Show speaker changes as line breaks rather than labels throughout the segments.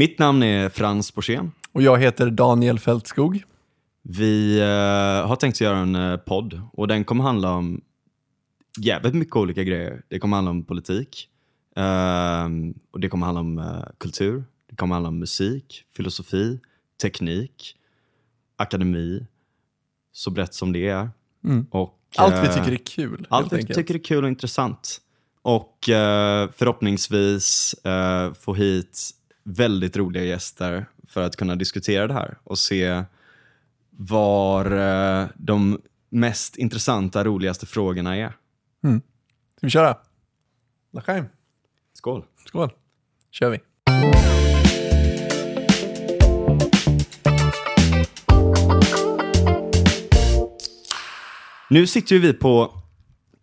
Mitt namn är Frans Borssén.
Och jag heter Daniel Fältskog.
Vi eh, har tänkt att göra en eh, podd och den kommer handla om jävligt mycket olika grejer. Det kommer handla om politik, ehm, och det kommer handla om eh, kultur, det kommer handla om musik, filosofi, teknik, akademi, så brett som det är.
Mm.
Och,
Allt vi
eh,
tycker är kul.
allt vi
enkelt.
tycker är kul och intressant. Och eh, förhoppningsvis eh, få hit väldigt roliga gäster för att kunna diskutera det här och se var eh, de mest intressanta, roligaste frågorna är.
Ska vi köra? Lachaim.
Skål!
Skål. kör vi.
Nu sitter ju vi på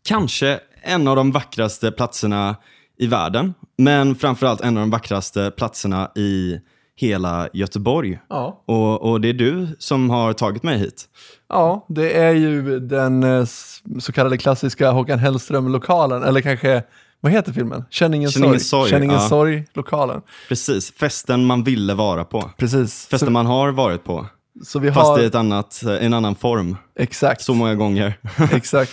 kanske en av de vackraste platserna i världen, men framförallt en av de vackraste platserna i hela Göteborg.
Ja.
Och, och det är du som har tagit mig hit.
ja, det är ju den eh, så kallade klassiska Håkan Hellström-lokalen, eller kanske, vad heter filmen? Känningens
Känningens
sorg.
sorg,
Känningens
ja.
sorg-lokalen.
Precis, festen man ville vara på.
Precis.
Festen
Så,
man har varit på,
så vi
fast
har,
i ett annat, en annan form.
exakt.
Så många gånger.
Exakt.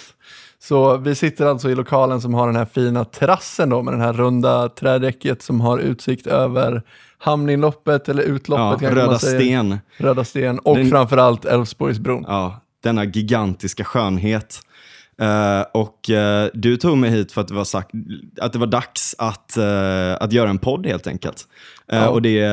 Så vi sitter alltså i lokalen som har den här fina terrassen då med den här runda trädäcket som har utsikt över hamninloppet eller utloppet
Ja, Röda sten.
Röda sten och
Den-
framförallt Älvsborgsbron.
Ja, denna gigantiska skönhet. Eh, och eh, du tog mig hit för att det var, sagt, att det var dags att, eh, att göra en podd helt enkelt.
Ja.
Och det,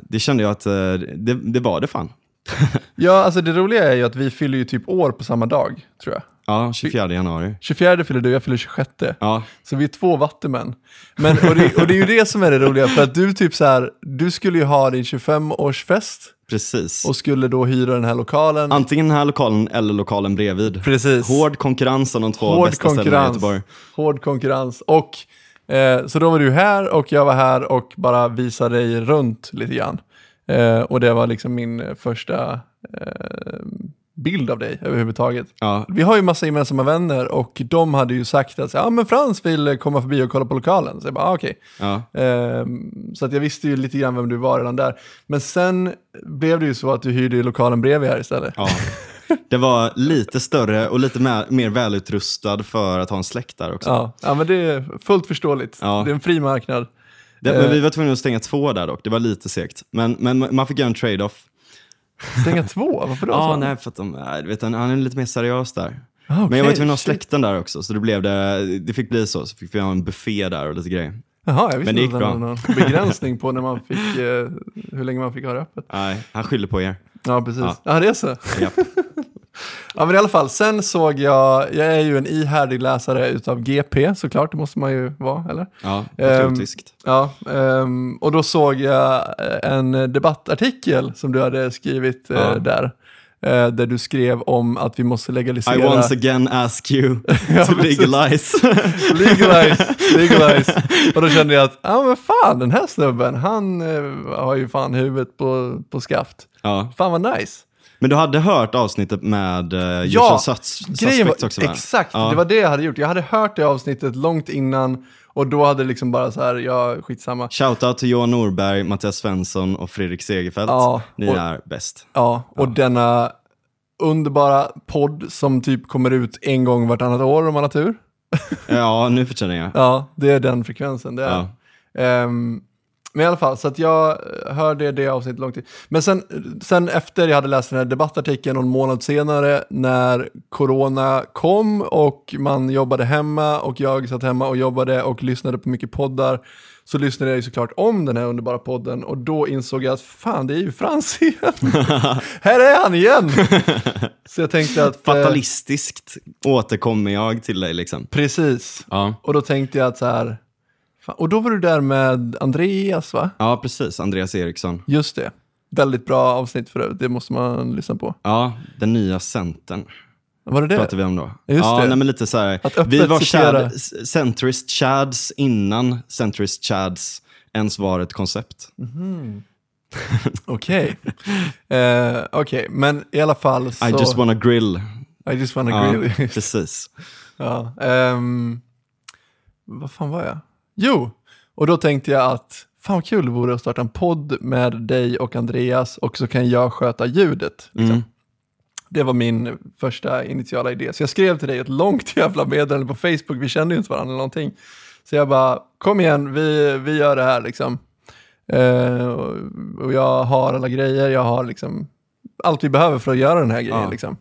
det kände jag att det, det var det fan.
Ja, alltså det roliga är ju att vi fyller ju typ år på samma dag, tror jag.
Ja, 24 januari.
24 fyller du, jag fyller 26.
Ja,
Så vi är två vattenmän. Men, och, det, och det är ju det som är det roliga, för att du typ så här, du skulle ju ha din 25-årsfest
precis.
och skulle då hyra den här lokalen.
Antingen den här lokalen eller lokalen bredvid.
Precis.
Hård konkurrens om de två
Hård
bästa ställena i
konkurrens.
Göteborg.
Hård konkurrens. Och, eh, så då var du här och jag var här och bara visade dig runt lite grann. Eh, och det var liksom min första eh, bild av dig överhuvudtaget.
Ja,
Vi har ju massa gemensamma vänner och de hade ju sagt att ja, men Frans vill komma förbi och kolla på lokalen. Så jag bara, ah, okej.
ja.
Ehm, så att jag visste ju lite grann vem du var redan där. Men sen blev det ju så att du hyrde lokalen bredvid här istället.
Ja. Det var lite större och lite mer, mer välutrustad för att ha en släkt där också.
Ja, ja men det är fullt förståeligt.
Ja.
Det är en fri marknad.
Det,
Eh.
men vi var tvungna att stänga två där dock, det var lite segt. Men, men man fick göra en trade-off.
Stänga två? Varför då?
Ja, nej, för att de, du vet, han han är lite mer seriös där.
Ah,
Men jag var tvungen att ha släkten där också, så det, blev det, det fick bli så. Så fick vi ha en buffé där och lite grejer.
Jaha, jag visste
Men det
inte
gick
att var någon begränsning på när man fick, eh, hur länge man fick ha det öppet.
Nej, han skyller på er.
Ja, precis. Ja,
Ja.
det är så.
Japp.
Ja, men i alla fall, sen såg jag, jag är ju en ihärdig läsare utav GP såklart, det måste man ju vara, eller?
Ja, patriotiskt.
Ja, ehm, och då såg jag eh, en debattartikel som du hade skrivit eh,
Ja.
där. eh, där du skrev om att vi måste legalisera...
I once again ask you
Ja,
to legalize.
legalize, legalize. Och då kände jag att, ja men fan den här snubben, han eh, har ju fan huvudet på, på skaft.
ja.
Fan vad nice.
Men du hade hört avsnittet med uh,
Ja,
Sus
Grejen var,
också va?
exakt,
Ja.
det var det jag hade gjort. Jag hade hört det avsnittet långt innan och då hade det liksom bara så här, ja skitsamma.
Shoutout till Johan Norberg, Mattias Svensson och Fredrik Segerfeldt.
Ja,
Ni
och-
är bäst.
Ja, och denna underbara podd som typ kommer ut en gång vartannat år om man har tur.
Ja, nu för tiden ja.
Ja, det är den frekvensen det är.
Ja.
Ehm, men i alla fall, så att jag eh, hörde det avsnittet lång tid. Men sen, sen efter jag hade läst den här debattartikeln någon månad senare när corona kom och man jobbade hemma och jag satt hemma och jobbade och lyssnade på mycket poddar så lyssnade jag ju såklart om den här underbara podden och då insåg jag att fan det är ju Frans igen. här är han igen! så jag tänkte att... eh,
Fatalistiskt återkommer jag till dig liksom.
Precis.
Ja.
Och då tänkte jag att så här, och då var du där med Andreas va?
ja, precis. Andreas Eriksson.
Just det. Väldigt bra avsnitt för övrigt, det måste man lyssna på.
Ja, den nya centern
Var det det?
pratar vi om då.
Just
ja,
det.
Nej, men lite så här. Vi var
citera.
chad, centrist chads innan centrist chads ens var ett koncept.
Okej. Eh, Okej, men i alla fall så...
I just wanna grill.
I just wanna
Ja,
grill.
precis.
ja, ehm, vad fan var jag? Jo, och då tänkte jag att fan vad kul det vore att starta en podd med dig och Andreas och så kan jag sköta ljudet. Liksom.
Mm.
Det var min första initiala idé. Så jag skrev till dig ett långt jävla meddelande på Facebook, vi kände ju inte varandra eller någonting. Så jag bara, kom igen, vi, vi gör det här liksom. Eh, och, och jag har alla grejer, jag har liksom allt vi behöver för att göra den här grejen
Ja.
liksom.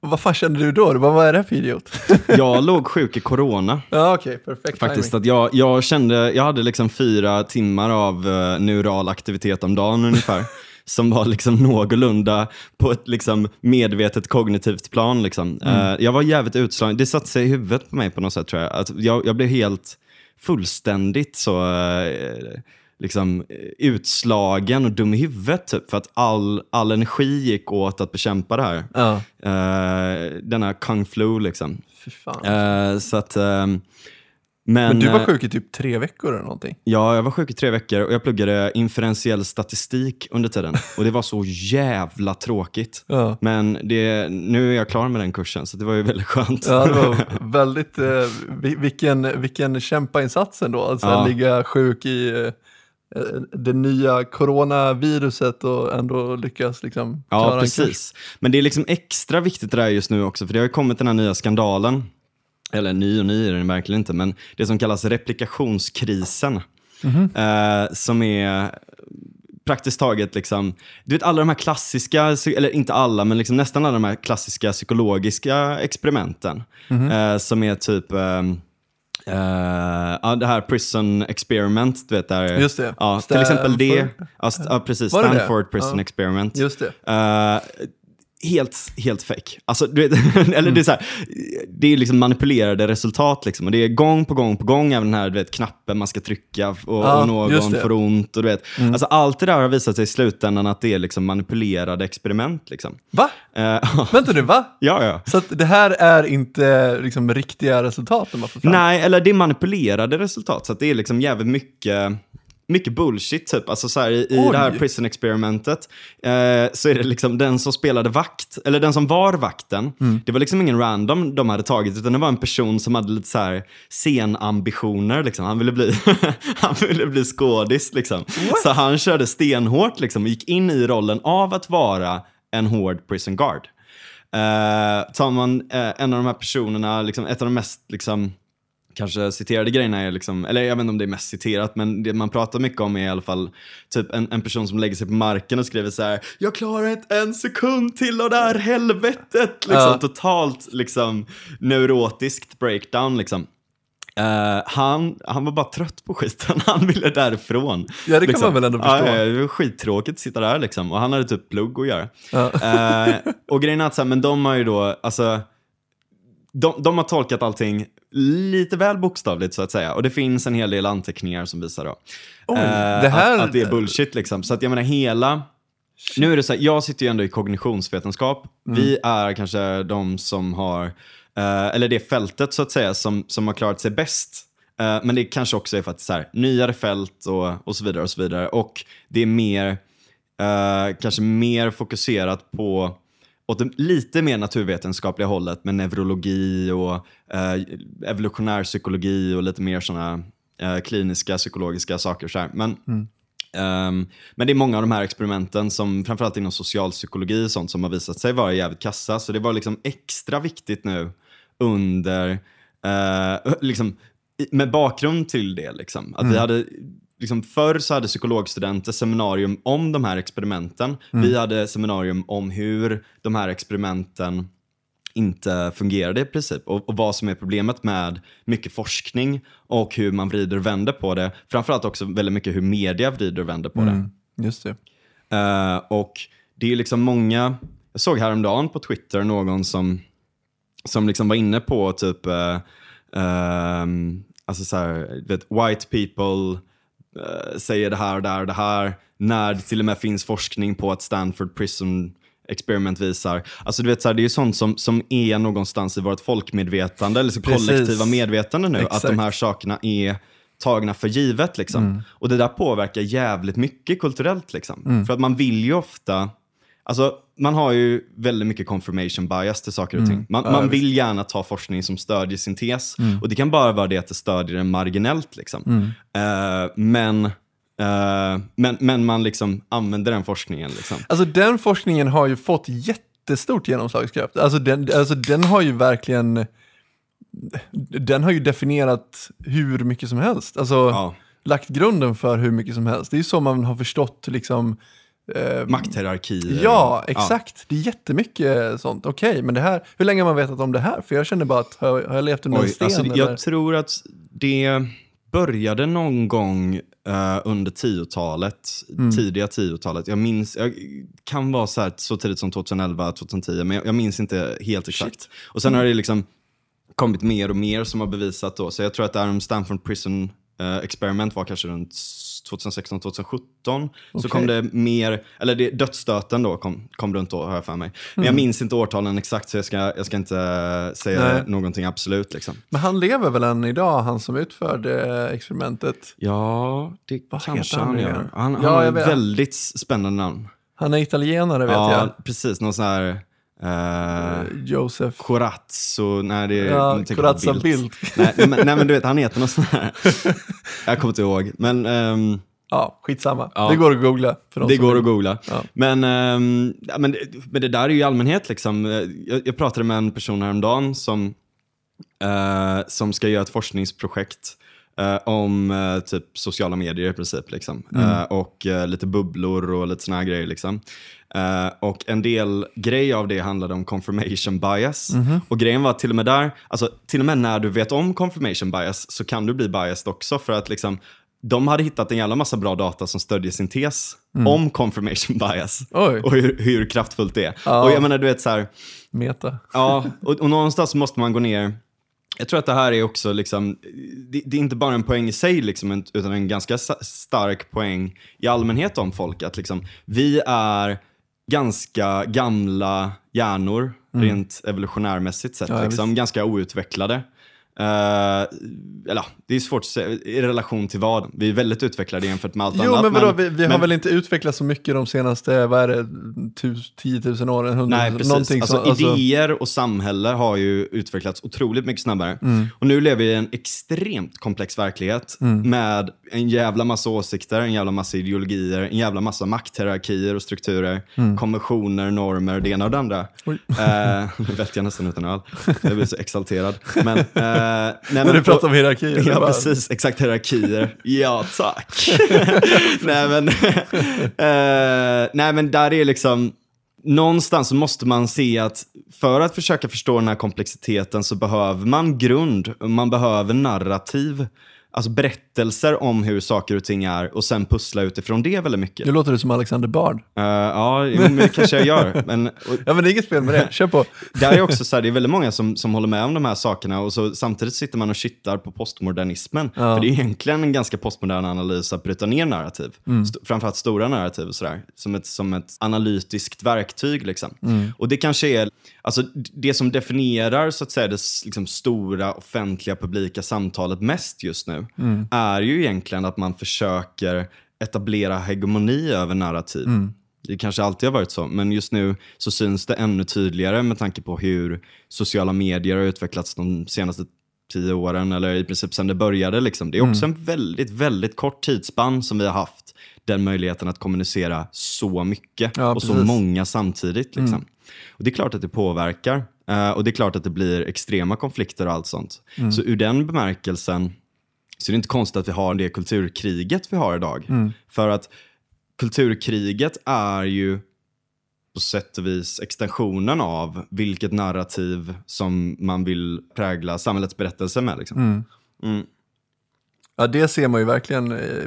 Vad fan kände du då? Vad vad är det för idiot?
Jag låg sjuk i corona.
ja, okej, perfekt
Faktiskt
timing.
att jag, jag kände, jag hade liksom fyra timmar av uh, neural aktivitet om dagen ungefär. som var liksom någorlunda på ett liksom medvetet kognitivt plan. Liksom. Eh, jag var jävligt utslagen, det satte sig i huvudet på mig på något sätt tror jag. Att jag, jag blev helt fullständigt så eh, liksom, eh, utslagen och dum i huvudet typ, för att all, all energi gick åt att bekämpa det här.
Ja,
Uh, denna kung flu liksom. Eh, så att, ehm, men,
Men du var sjuk i typ tre veckor eller någonting?
Ja, jag var sjuk i tre veckor och jag pluggade inferentiell statistik under tiden. Och det var så jävla tråkigt.
Ja.
Men det, nu är jag klar med den kursen, så det var ju väldigt skönt.
Ja, det var väldigt, vi- vilken, vilken kämpainsats ändå. Alltså
Ja.
ligga sjuk i det nya coronaviruset och ändå lyckas liksom
Ja, precis. Men det är liksom extra viktigt det där just nu också, för det har ju kommit den här nya skandalen. Eller ny och ny är den verkligen inte, men det som kallas replikationskrisen.
Mhm.
Eh, som är praktiskt taget, liksom, du vet alla de här klassiska, eller inte alla, men liksom nästan alla de här klassiska psykologiska experimenten.
Mhm.
eh, som är typ ehm, eh, ja, det här prison experiment, du vet där.
Just det.
Ja, till exempel det.
Stanford.
Ja, ja precis.
Var det det?
Stanford prison
Ja.
experiment.
Just det.
Eh, helt, helt fake. Alltså, du vet, eller det är så här, det är liksom manipulerade resultat liksom. Och det är gång på gång på gång, även den här du vet, knappen man ska trycka och,
Ja,
och någon får ont. Och, du vet. Alltså, allt det där har visat sig i slutändan att det är liksom manipulerade experiment. Liksom.
Va?
Eh,
Vänta nu, va?
ja, ja.
Så det här är inte liksom riktiga resultat de har fått fram?
Nej, eller det är manipulerade resultat. Så det är liksom jävligt mycket, mycket bullshit. Typ. Alltså så här, I i det här prison experimentet eh, så är det liksom den som spelade vakt, eller den som var vakten,
Mm.
det var liksom ingen random de hade tagit, utan det var en person som hade lite så här scenambitioner. Liksom. Han, ville bli, han ville bli skådis. Liksom. Så han körde stenhårt liksom, och gick in i rollen av att vara en hård prison guard. Eh, tar man eh, en av de här personerna, liksom, ett av de mest liksom, kanske citerade grejerna är, liksom, eller jag vet inte om det är mest citerat, men det man pratar mycket om är i alla fall typ en, en person som lägger sig på marken och skriver så här: jag klarar inte en sekund till av det här helvetet. Liksom,
Ja.
Totalt liksom, neurotiskt breakdown. Liksom. Eh, han, han var bara trött på skiten, han ville därifrån.
Ja, det kan
liksom.
man väl ändå förstå.
Ja, det var skittråkigt att sitta där liksom. Och han hade typ plugg att göra.
Ja.
Eh, och grejen är att så här, men de har ju då, alltså, de, de har tolkat allting lite väl bokstavligt så att säga. Och det finns en hel del anteckningar som visar då.
Oj,
eh,
det här-
att, att det är bullshit liksom. Så att jag menar hela, nu är det så här, jag sitter ju ändå i kognitionsvetenskap.
Mm.
Vi är kanske de som har, eh, eller det fältet så att säga, som, som har klarat sig bäst. Eh, men det kanske också är för att så här, nyare fält och, och så vidare och så vidare. Och det är mer, eh, kanske mer fokuserat på åt det lite mer naturvetenskapliga hållet med neurologi och eh, evolutionär psykologi och lite mer sådana eh, kliniska psykologiska saker. Så här. Men, ehm, men det är många av de här experimenten, som framförallt inom socialpsykologi och sånt, som har visat sig vara jävligt kassa. Så det var liksom extra viktigt nu under, eh, liksom, med bakgrund till det. Liksom, att vi hade Liksom förr så hade psykologstudenter seminarium om de här experimenten. Vi hade seminarium om hur de här experimenten inte fungerade i princip och, och vad som är problemet med mycket forskning och hur man vrider och vänder på det. Framförallt också väldigt mycket hur media vrider och vänder på det.
Mm, just det.
Eh, och det är liksom många, jag såg häromdagen på Twitter någon som, som liksom var inne på typ, uh, alltså så här, vet, white people säger det här och det här och det här, när det till och med finns forskning på att Stanford Prison experiment visar. Alltså du vet, så här, det är ju sånt som, som är någonstans i vårt folkmedvetande, eller så
Precis.
kollektiva medvetande nu, att
Exakt.
de här sakerna är tagna för givet. Liksom. Och det där påverkar jävligt mycket kulturellt. Liksom. För att man vill ju ofta Alltså, man har ju väldigt mycket confirmation bias till saker och ting. Man,
Ja,
man vill gärna ta forskning som stödjer sin tes. Och det kan bara vara det att det stödjer den marginellt. Liksom. Eh, men, eh, men, men man liksom använder den forskningen. Liksom.
Alltså den forskningen har ju fått jättestort genomslagskraft. Alltså den, alltså den har ju verkligen, den har ju definierat hur mycket som helst. Alltså
Ja.
lagt grunden för hur mycket som helst. Det är ju så man har förstått liksom, eh,
Makthierarkier.
Ja, exakt. Det är jättemycket sånt. Okej, men det här, hur länge har man vetat om det här? För jag känner bara att, har, har jag levt under en
Oj,
sten?
alltså,
eller?
jag tror att det började någon gång eh, under 10-talet,
Mm.
tidiga 10-talet. Jag minns, jag kan vara så, här, så tidigt som 2011, 2010, men jag, jag minns inte helt exakt. Och sen har det liksom kommit mer och mer som har bevisat då. Så jag tror att det här om Stanford Prison eh, Experiment var kanske runt 2016, 2017. Så kom det mer, eller det, dödsstöten då kom, kom runt då har jag för mig. Men
Mm.
jag minns inte årtalen exakt så jag ska, jag ska inte eh, säga
Nej.
någonting absolut. Liksom.
Men han lever väl än idag, han som utförde experimentet?
Ja, det
Vad
kanske
han
han gör. Han, han
Ja,
har ett väldigt spännande namn.
Han är italienare vet
ja,
jag.
precis. Någon sån här... Uh,
Josef.
Corazzo, nej det är...
Ja, Corazza
Bildt. Nej, men, nej men du vet, han heter något sånt här. jag kommer inte ihåg. Men ehm,
Ja, skitsamma.
Ja.
Det går att googla. För de
det går
vill.
att googla.
Ja.
Men, ja, men, det- men det där är ju i allmänhet liksom. eh, Jag, jag pratade med en person häromdagen som, eh, som ska göra ett forskningsprojekt eh, om eh, typ sociala medier i princip. Liksom. Eh, och eh, lite bubblor och lite såna här grejer. Liksom. Eh, och en del grej av det handlade om confirmation bias. Och grejen var till och med där, alltså till och med när du vet om confirmation bias så kan du bli biased också för att liksom de hade hittat en jävla massa bra data som stödjer sin tes om confirmation bias.
Oj.
Och hur, hur kraftfullt det är.
Ja.
Och jag menar, du vet så här,
Meta.
ja, och, och någonstans måste man gå ner. Jag tror att det här är också, liksom, det, det är inte bara en poäng i sig, liksom, utan en ganska stark poäng i allmänhet om folk. Att liksom, vi är ganska gamla hjärnor, rent evolutionärmässigt sett.
Mm. Ja,
liksom, ganska outvecklade. Eh, eller det är svårt att säga, i relation till vad? Vi är väldigt utvecklade jämfört med allt
Jo,
annat.
men vadå, vi, vi har
men-
väl inte utvecklats så mycket de senaste, vad är det, tus, 10 000 åren? 100
Nej,
000,
precis.
någonting
Alltså,
som- alltså-
idéer och samhälle har ju utvecklats otroligt mycket snabbare.
Mm.
Och nu lever vi i en extremt komplex verklighet
Mm.
med en jävla massa åsikter, en jävla massa ideologier, en jävla massa makthierarkier och strukturer, konventioner, normer, det ena och det andra.
Mm. Oj.
Eh, nu välte jag nästan utan öl. Jag blir så exalterad. Men, eh, nej,
När
men-
du pratar om hierarkier.
Ja,
bara-
precis. Exakt hierarkier. Ja, tack. nej, men, eh, nej, men där är liksom... Någonstans så måste man se att för att försöka förstå den här komplexiteten så behöver man grund, man behöver narrativ. Alltså berättelser om hur saker och ting är och sen pussla utifrån det väldigt mycket.
Nu låter du som Alexander Bard.
Eh, ja, men det kanske jag gör. Men, och,
Ja, men det är inget fel med det. Kör på.
där är också så här, det är väldigt många som, som håller med om de här sakerna och så, samtidigt sitter man och kittar på postmodernismen.
Ja.
För det är egentligen en ganska postmodern analys att bryta ner narrativ. St- framförallt stora narrativ och sådär. Som ett, som ett analytiskt verktyg. Liksom. Och det kanske är, alltså det som definierar så att säga det liksom, stora offentliga publika samtalet mest just nu är ju egentligen att man försöker etablera hegemoni över narrativ. Det kanske alltid har varit så, men just nu så syns det ännu tydligare med tanke på hur sociala medier har utvecklats de senaste tio åren, eller i princip sedan det började. Liksom. Det är också en väldigt, väldigt kort tidsspann som vi har haft den möjligheten att kommunicera så mycket
Ja,
och så
precis. Mm.
många samtidigt. Liksom. Och Det är klart att det påverkar eh, och det är klart att det blir extrema konflikter och allt sånt.
Mm.
Så ur den bemärkelsen så är det inte konstigt att vi har det kulturkriget vi har idag.
Mm.
För att kulturkriget är ju på sätt och vis extensionen av vilket narrativ som man vill prägla samhällets berättelse med. Liksom.
Mm.
Mm.
Ja, det ser man ju verkligen. eh,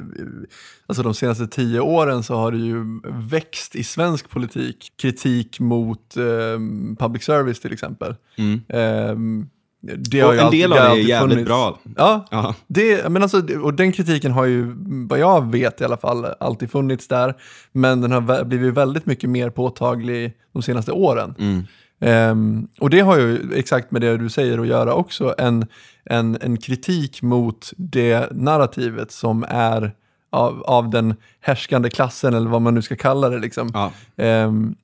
Alltså de senaste tio åren så har det ju växt i svensk politik kritik mot eh, public service till exempel.
Mm.
Eh, det
Och en
alltid-
del av det är jävligt
funnits.
bra.
Ja, det, men alltså, och den kritiken har ju, vad jag vet i alla fall, alltid funnits där. Men den har blivit väldigt mycket mer påtaglig de senaste åren.
Mm.
Ehm, och det har ju exakt med det du säger att göra också, en, en, en kritik mot det narrativet som är av, av den härskande klassen, eller vad man nu ska kalla det. Liksom.
Ja.
Ehm,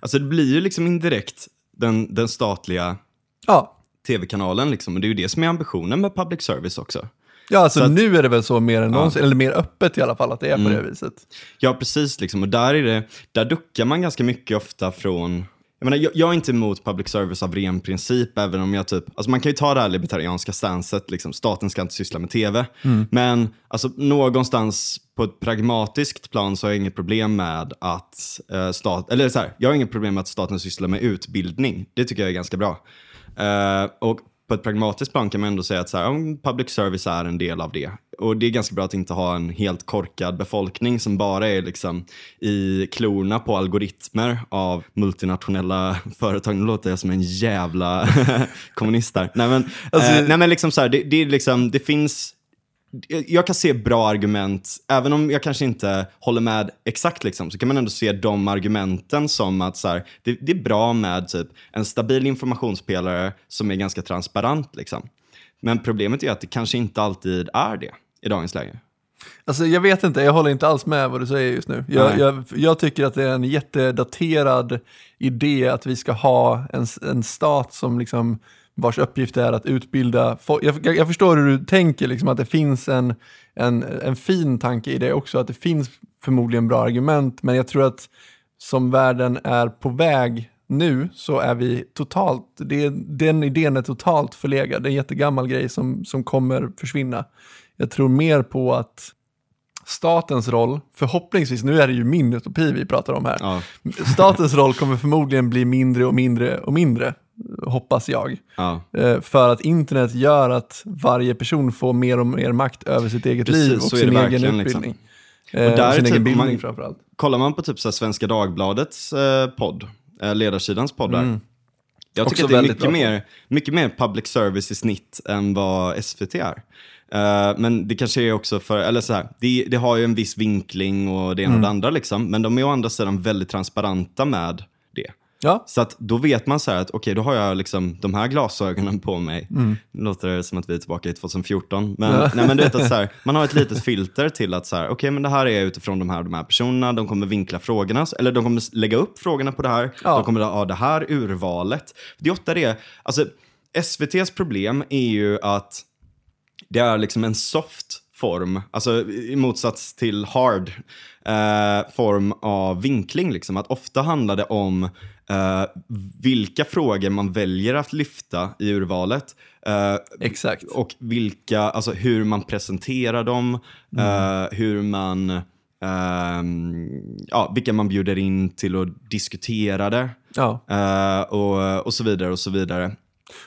Alltså det blir ju liksom indirekt den, den statliga
Ja,
tv-kanalen liksom. Och det är ju det som är ambitionen med public service också.
ja alltså
Så att-
nu är det väl så mer än någonsin, eller mer öppet i alla fall, att det är
Mm.
på det viset.
Ja, precis. Liksom. Och där, är det, där duckar man ganska mycket ofta från... Jag, menar, jag, jag är inte emot public service av ren princip, även om jag typ... Alltså man kan ju ta det här libertarianska stanset, liksom, staten ska inte syssla med tv. Men alltså, någonstans på ett pragmatiskt plan så har jag inget problem med att eh, stat, eller så här, jag har inget problem med att staten sysslar med utbildning. Det tycker jag är ganska bra. Eh, och på ett pragmatiskt plan kan man ändå säga att så här, public service är en del av det. Och det är ganska bra att inte ha en helt korkad befolkning som bara är liksom i klorna på algoritmer av multinationella företag. Nu låter jag som en jävla kommunist där. Nej men,
Alltså-
eh, nej, men liksom så här, det, det, är liksom, det finns jag kan se bra argument, även om jag kanske inte håller med exakt, liksom, så kan man ändå se de argumenten som att så här, det, det är bra med typ, en stabil informationspelare som är ganska transparent. Liksom. Men problemet är att det kanske inte alltid är det i dagens läge.
Alltså jag vet inte, jag håller inte alls med vad du säger just nu. Jag, jag, jag tycker att det är en jättedaterad idé att vi ska ha en, en stat som liksom vars uppgift är att utbilda folk. Jag, jag, förstår hur du tänker, liksom, att det finns en, en, en fin tanke i det också, att det finns förmodligen bra argument, men jag tror att som världen är på väg nu så är vi totalt, det, den idén är totalt förlegad. Det är en jättegammal grej som, som kommer försvinna. Jag tror mer på att statens roll, förhoppningsvis, nu är det ju min utopi vi pratar om här,
Ja,
statens roll kommer förmodligen bli mindre och mindre och mindre, hoppas jag.
ja.
Eh, För att internet gör att varje person får mer och mer makt över sitt eget
Precis,
liv och
så är
sin
det
egen
verkligen, liksom.
utbildning.
Och
Eh,
där
och sin egen
typ,
bildning
man-
framförallt.
Kollar man på typ så Svenska Dagbladets eh, podd, eh, ledarsidans podd där. Jag tycker
Mm. Också
att det är mycket mer, mycket mer public service i snitt än vad SVT är. Eh, men det kanske är också för, eller så här, det, det har ju en viss vinkling och det ena och
Mm.
det andra liksom. Men de är å andra sidan väldigt transparenta med.
Ja,
Så att då vet man så här att okej, då har jag liksom de här glasögonen på mig. Nu låter det som att vi är tillbaka i 2014. Men,
Mm. Ja.
nej, men du vet att så här, man har ett litet filter till att så här, okej, men det här är utifrån de här, de här personerna. De kommer vinkla frågorna, eller de kommer lägga upp frågorna på det här.
Ja.
De kommer ha det här urvalet. Det är ofta det, alltså SVTs problem är ju att det är liksom en soft form, alltså i motsats till hard eh, form av vinkling. Liksom. Att ofta handlar det om eh, vilka frågor man väljer att lyfta i urvalet. Eh,
exakt.
och vilka, alltså hur man presenterar dem, eh, hur man, ehm, ja, vilka man bjuder in till att diskutera det.
Ja.
och, och så vidare och så vidare.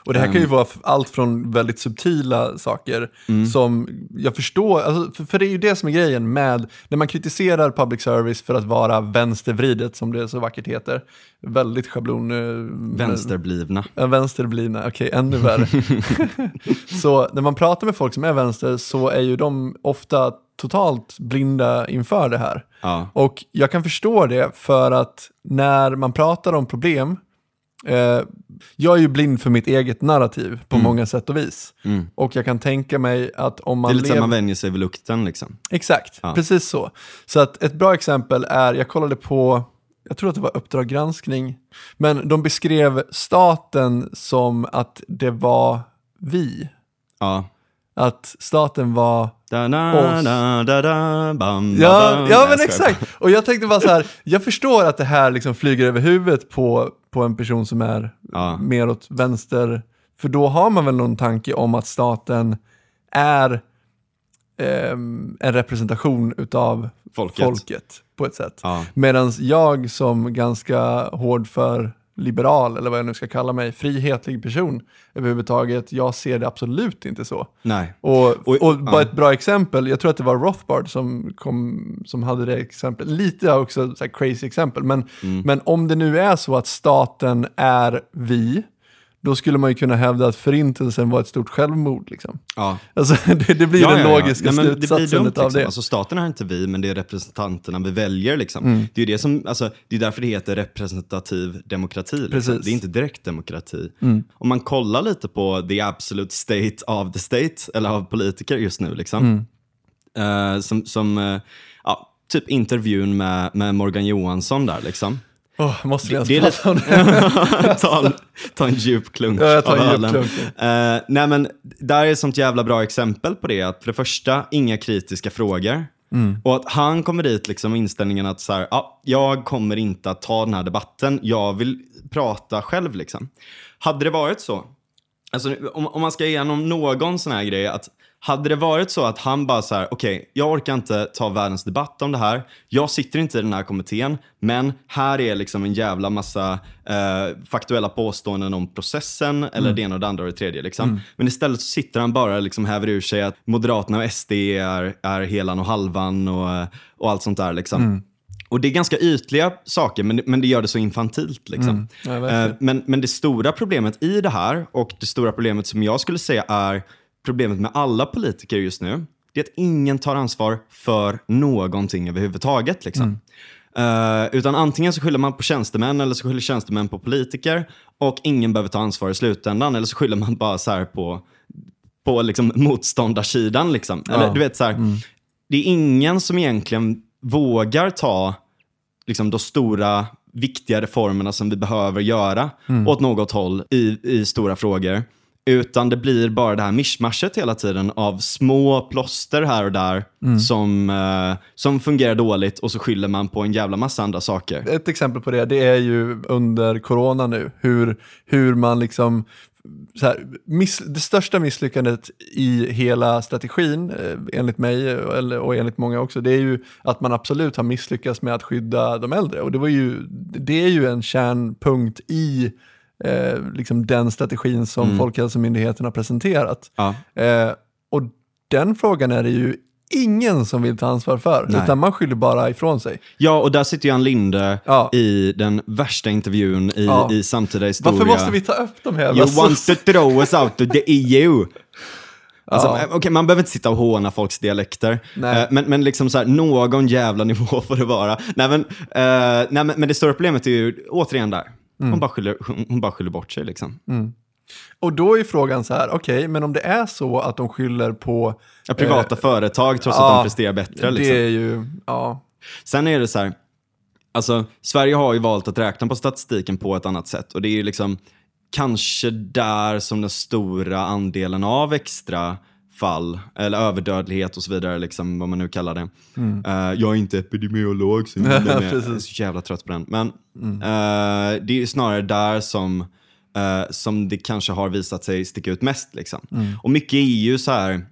Och det här kan ju
Ehm.
vara allt från väldigt subtila saker
Mm.
som jag förstår, alltså, för, för det är ju det som är grejen med, när man kritiserar public service för att vara vänstervridet, som det så vackert heter, väldigt schablon... eh,
Vänsterblivna.
Ja, vänsterblivna, okej, ännu värre. så när man pratar med folk som är vänster så är ju de ofta totalt blinda inför det här.
Ja.
Och jag kan förstå det för att när man pratar om problem, eh, jag är ju blind för mitt eget narrativ på många sätt och vis.
Mm.
Och jag kan tänka mig att om
Det
man
är lite
lever...
man vänjer sig vid lukten liksom.
Exakt,
Ja.
precis så. Så att ett bra exempel är, jag kollade på, jag tror att det var Uppdrag granskning, men de beskrev staten som att det var vi.
Ja.
Att staten var
Da, da,
Oss.
da, da, da, bam,
Ja,
bam.
ja men exakt. Och jag tänkte bara så här, jag förstår att det här liksom flyger över huvudet på, på en person som är
Ja.
mer åt vänster. För då har man väl någon tanke om att staten är ehm, en representation utav
Folket.
folket på ett sätt.
Ja.
Medan jag som ganska hård för liberal, eller vad jag nu ska kalla mig, frihetlig person överhuvudtaget, jag ser det absolut inte så.
Nej.
Och,
Och-
och, bara
ja.
ett bra exempel, jag tror att det var Rothbard som, kom, som hade det exemplet, lite också så crazy exempel, men,
Mm.
men om det nu är så att staten är vi, då skulle man ju kunna hävda att förintelsen var ett stort självmord. Liksom.
Ja.
Alltså, det, det blir den logiska
Nej,
slutsatsen
det blir dumt,
av
liksom.
det.
Alltså, staten är inte vi, men det är representanterna vi väljer. Liksom.
Mm.
Det, är det, som, alltså, det är därför det heter representativ demokrati. Liksom.
Mm.
Det är inte direktdemokrati. Om man kollar lite på the absolute state of the state, eller av politiker just nu, liksom.
Mm.
Eh, som, som eh, ja, typ intervjun med, med Morgan Johansson där. Liksom.
Åh, måste vi ens
Det
prata om det?
ta, en, ta en djup klunk
Ja, jag tar en djup klunk.
Eh, nej men, där är ett sånt jävla bra exempel på det. Att för det första, inga kritiska frågor.
Mm.
Och att han kommer dit liksom inställningen att så här, ja, jag kommer inte att ta den här debatten. Jag vill prata själv. Liksom. Hade det varit så, alltså, om, om man ska igenom någon sån här grej, att hade det varit så att han bara så här, okej, jag orkar inte ta världens debatt om det här. Jag sitter inte i den här kommittén, men här är liksom en jävla massa eh, faktuella påståenden om processen eller det ena och det andra och det tredje. Liksom. Men istället så sitter han bara liksom häver ur sig att Moderaterna och SD är, är helan och halvan och, och allt sånt där. Liksom. Och det är ganska ytliga saker, men, men det gör det så infantilt. Liksom.
Ja, verkligen.
Eh, men, men det stora problemet i det här, och det stora problemet som jag skulle säga är problemet med alla politiker just nu, det är att ingen tar ansvar för någonting överhuvudtaget. Liksom. Eh, utan antingen så skyller man på tjänstemän eller så skyller tjänstemän på politiker och ingen behöver ta ansvar i slutändan. Eller så skyller man bara så här på, på liksom motståndarsidan. Liksom. Eller,
Ja.
du vet, så här, Det är ingen som egentligen vågar ta liksom, de stora viktiga reformerna som vi behöver göra åt något håll i, i stora frågor. Utan det blir bara det här mischmaschet hela tiden av små plåster här och där som, eh, som fungerar dåligt och så skyller man på en jävla massa andra saker.
Ett exempel på det, det är ju under corona nu, hur, hur man liksom här, miss, det största misslyckandet i hela strategin, eh, enligt mig och enligt många också, det är ju att man absolut har misslyckats med att skydda de äldre. Och det, var ju, det är ju en kärnpunkt i eh, liksom den strategin som
Mm.
Folkhälsomyndigheten har presenterat.
Ja.
Eh, och den frågan är det ju ingen som vill ta ansvar för,
Nej.
utan man skyller bara ifrån sig.
ja, och där sitter ju Ann Linde
Ja.
i den värsta intervjun i,
Ja.
i samtida historia.
Varför måste vi ta upp de här
You want to throw us out of the EU. Alltså,
Ja.
okej, man behöver inte sitta och håna folks dialekter.
Nej.
Eh, men, men liksom så här, någon jävla nivå får det vara. Nej, men, eh, nej, men, men det stora problemet är ju återigen där.
Mm.
Hon, bara skyller, hon, bara skyller bort sig. Liksom.
Och då är frågan så här, okej, men om det är så att de skyller på...
Ja, privata företag trots att
ja,
de presterar bättre. Liksom.
Det är ju, ja.
Sen är det så här, alltså Sverige har ju valt att räkna på statistiken på ett annat sätt och det är ju liksom kanske där som den stora andelen av extra fall eller överdödlighet och så vidare, liksom, vad man nu kallar det. Eh, jag är inte epidemiolog så jag, är så jävla trött på den. Men eh, det är snarare där som, eh, som det kanske har visat sig sticka ut mest. Liksom. Och mycket är ju så här,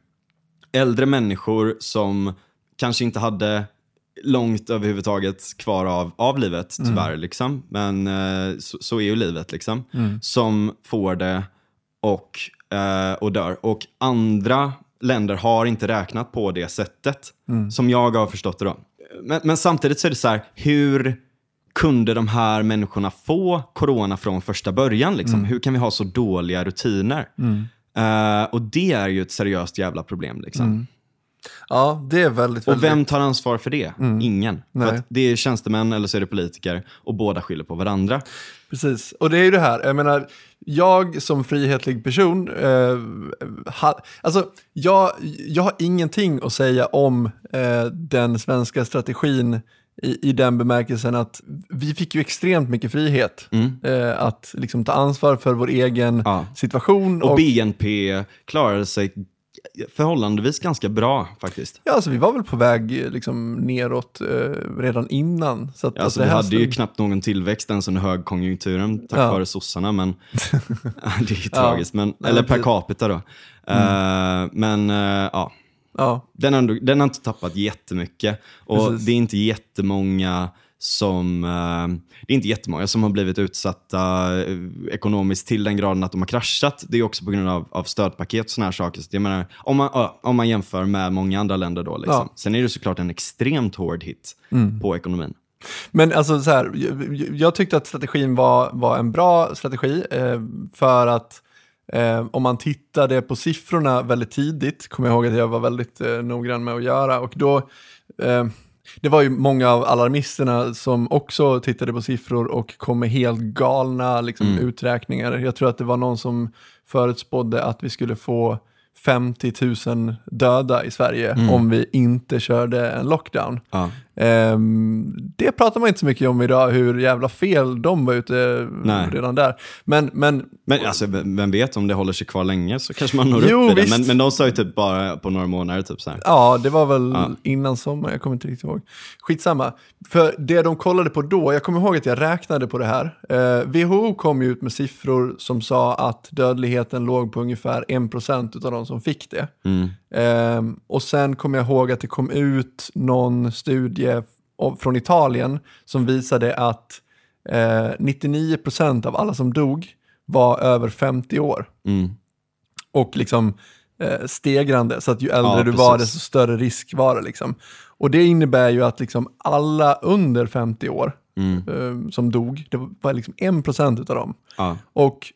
äldre människor som kanske inte hade långt överhuvudtaget kvar av, av livet tyvärr. Liksom. Men så, så är ju livet. Liksom. Som får det och, och dör. Och andra länder har inte räknat på det sättet. Som jag har förstått det då. Men, men samtidigt så är det så här, hur kunde de här människorna få corona från första början? Liksom? Hur kan vi ha så dåliga rutiner? Eh, och det är ju ett seriöst jävla problem. Liksom.
Ja, det är väldigt,
Och
väldigt...
vem tar ansvar för det? Ingen.
Nej.
För det är tjänstemän eller så är det politiker och båda skyller på varandra.
Precis, och det är ju det här, jag menar, jag som frihetlig person, eh, ha, alltså jag, jag har ingenting att säga om eh, den svenska strategin i, i den bemärkelsen att vi fick ju extremt mycket frihet eh, att liksom ta ansvar för vår egen
Mm. Ja.
situation.
Och, BNP klarade sig förhållandevis ganska bra faktiskt.
Ja, alltså vi var väl på väg liksom, neråt eh, redan innan. Så att,
Alltså,
det
vi hade ju
stod-
knappt någon tillväxt ens under högkonjunkturen tack
Ja.
vare sossarna. Men det är ju tragiskt. Men, eller per capita då. Eh, men eh, ja,
Ja,
den har, den har inte tappat jättemycket. Och
Precis.
det är inte jättemånga som eh, det är inte jättemånga som har blivit utsatta eh, ekonomiskt till den graden att de har kraschat. Det är också på grund av, av stödpaket och såna här saker. Så jag menar, om, man, om man jämför med många andra länder då. Liksom.
Ja.
Sen är det såklart en extremt hård hit på ekonomin.
Men alltså så här, jag, jag tyckte att strategin var, var en bra strategi eh, för att eh, om man tittade på siffrorna väldigt tidigt, kommer jag ihåg att jag var väldigt eh, noggrann med att göra, och då eh, det var ju många av alarmisterna som också tittade på siffror och kom med helt galna liksom, uträkningar. Jag tror att det var någon som förutspådde att vi skulle få 50 000 döda i Sverige om vi inte körde en lockdown.
Ja.
Ehm, det pratar man inte så mycket om idag, hur jävla fel de var ute
Nej.
redan där. Men, men
Men alltså, vem vet, om det håller sig kvar länge så kanske man når
Jo,
upp i det. Men, men de sa ju typ bara på några månader. Typ så här.
Ja, det var väl
Ja.
innan sommar, jag kommer inte riktigt ihåg. Skitsamma. För det de kollade på då, jag kommer ihåg att jag räknade på det här. Eh, WHO kom ju ut med siffror som sa att dödligheten låg på ungefär 1% av de som fick det.
Mm.
Eh, och sen kommer jag ihåg att det kom ut någon studie av- från Italien som visade att eh, 99% av alla som dog var över 50 år
Mm.
och liksom eh, stegrande. Så att ju äldre
Ja,
du var, desto större risk var det. Liksom. Och det innebär ju att liksom alla under 50 år
Mm.
eh, som dog, det var liksom 1% utav dem.
Ja.
Och,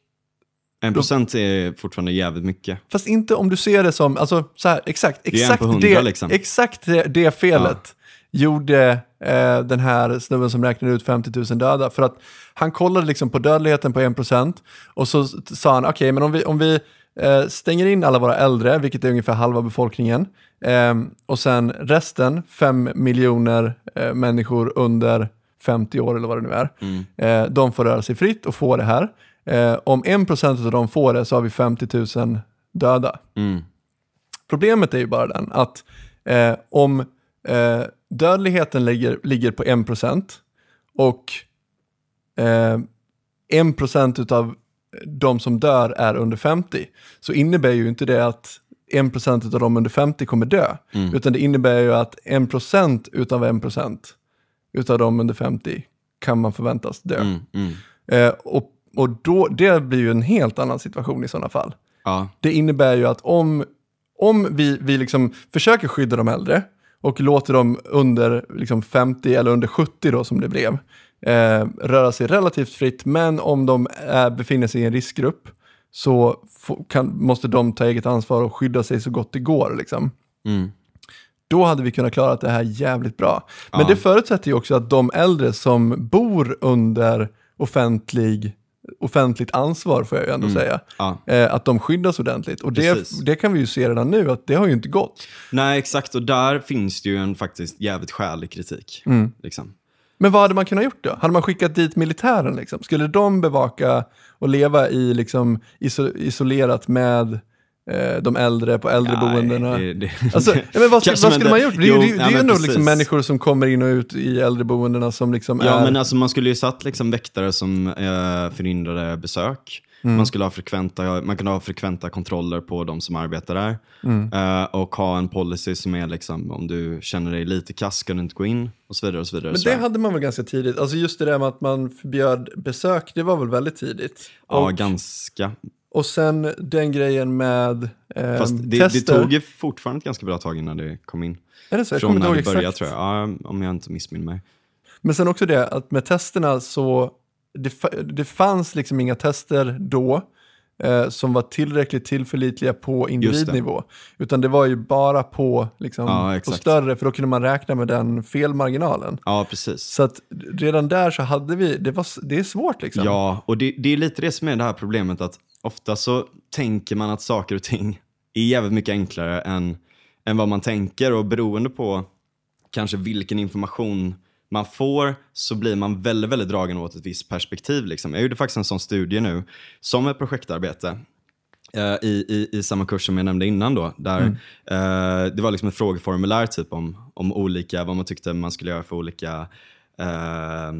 En procent är fortfarande jävligt mycket.
fast inte om du ser det som, alltså så här, exakt, exakt,
på hundra,
det,
liksom.
exakt det, det felet gjorde eh, den här snubben som räknade ut 50 000 döda. För att han kollade liksom på dödligheten på 1% och så sa han, okej, men om vi, om vi eh, stänger in alla våra äldre, vilket är ungefär halva befolkningen, eh, och sen resten, 5 miljoner eh, människor under 50 år eller vad det nu är,
Mm.
eh, de får röra sig fritt och få det här. Eh, om 1% av dem får det så har vi 50 000 döda.
Mm.
Problemet är ju bara den att eh, om eh, dödligheten ligger, ligger på 1% och eh, 1% av de som dör är under 50 så innebär ju inte det att 1% av de under 50 kommer dö.
Mm.
Utan det innebär ju att 1% utav 1% utav de under 50 kan man förväntas dö.
Mm. Mm.
Eh, och och då, det blir ju en helt annan situation i sådana fall.
Ja.
Det innebär ju att om, om vi, vi liksom försöker skydda de äldre och låter dem under liksom 50 eller under 70 då som det blev eh, röra sig relativt fritt, men om de är, befinner sig i en riskgrupp så kan, måste de ta eget ansvar och skydda sig så gott det går. Liksom.
Mm.
Då hade vi kunnat klara det här jävligt bra. Men
Ja.
det förutsätter ju också att de äldre som bor under offentlig, offentligt ansvar, får jag ju ändå
Mm.
säga,
Ja.
eh, att de skyddas ordentligt. Och det, det kan vi ju se redan nu, att det har ju inte gått.
Nej, exakt. Och där finns det ju en faktiskt jävligt skälig kritik.
Mm.
Liksom.
Men vad hade man kunnat gjort då? Hade man skickat dit militären? Liksom? Skulle de bevaka och leva i liksom, iso, isolerat med de äldre på äldreboendena?
Nej, det, det,
Alltså, men vad, skulle man gjort? Det,
Jo,
det, det
nej,
är ju ändå liksom människor som kommer in och ut i äldreboendena som liksom
Ja,
är...
men alltså man skulle ju satt liksom väktare som eh, förhindrade besök.
Mm.
Man, skulle ha frekventa, man kunde ha frekventa kontroller på de som arbetar där.
Mm.
Eh, och ha en policy som är liksom, om du känner dig lite kass ska du inte gå in och så vidare. Och så vidare
Men det hade man väl ganska tidigt. Alltså just det där med att man förbjöd besök, det var väl väldigt tidigt.
Ja,
och,
ganska.
Och sen den grejen med eh,
Fast det, det
tester.
tog ju fortfarande ett ganska bra tag innan det kom in.
är det så? Jag
Från när det började
exakt.
tror jag. Ja, om jag inte missminner mig.
Men sen också det att med testerna så, det, det fanns liksom inga tester då eh, som var tillräckligt tillförlitliga på individnivå. Utan det var ju bara på, liksom,
Ja,
på större, för då kunde man räkna med den felmarginalen.
Ja, precis.
Så att redan där så hade vi, det, var, det är svårt liksom.
Ja, och det, det är lite det som är det här problemet att ofta så tänker man att saker och ting är jävligt mycket enklare än, än vad man tänker och beroende på kanske vilken information man får så blir man väldigt, väldigt dragen åt ett visst perspektiv. Liksom. Jag gjorde faktiskt en sån studie nu som ett projektarbete eh, i, i, i samma kurs som jag nämnde innan då. Där, eh, det var liksom ett frågeformulär typ om, om olika, vad man tyckte man skulle göra för olika eh,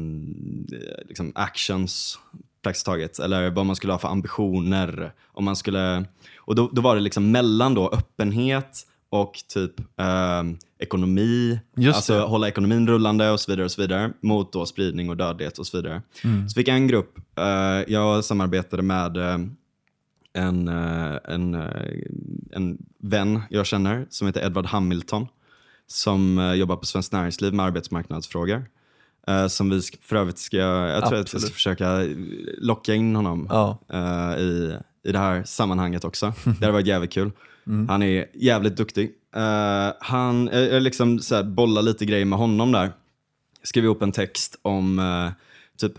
liksom actions praktiskt taget. Eller vad man skulle ha för ambitioner. Om man skulle, och då, då var det liksom mellan då öppenhet och typ eh, ekonomi,
Just
alltså
det.
hålla ekonomin rullande och så vidare och så vidare mot då spridning och dödlighet och så vidare.
Mm.
Så fick jag en grupp, eh, jag samarbetade med eh, en, eh, en, eh, en vän jag känner som heter Edward Hamilton som jobbar på Svenskt Näringsliv med arbetsmarknadsfrågor. Eh, som vi för övrigt ska, jag tror att vi ska försöka locka in honom
Ja.
eh, i, i det här sammanhanget också. Det hade varit jävligt kul. Han är jävligt duktig. Eh, han, eh, jag liksom så här, bollar lite grejer med honom där. Skrev ihop en text om eh, typ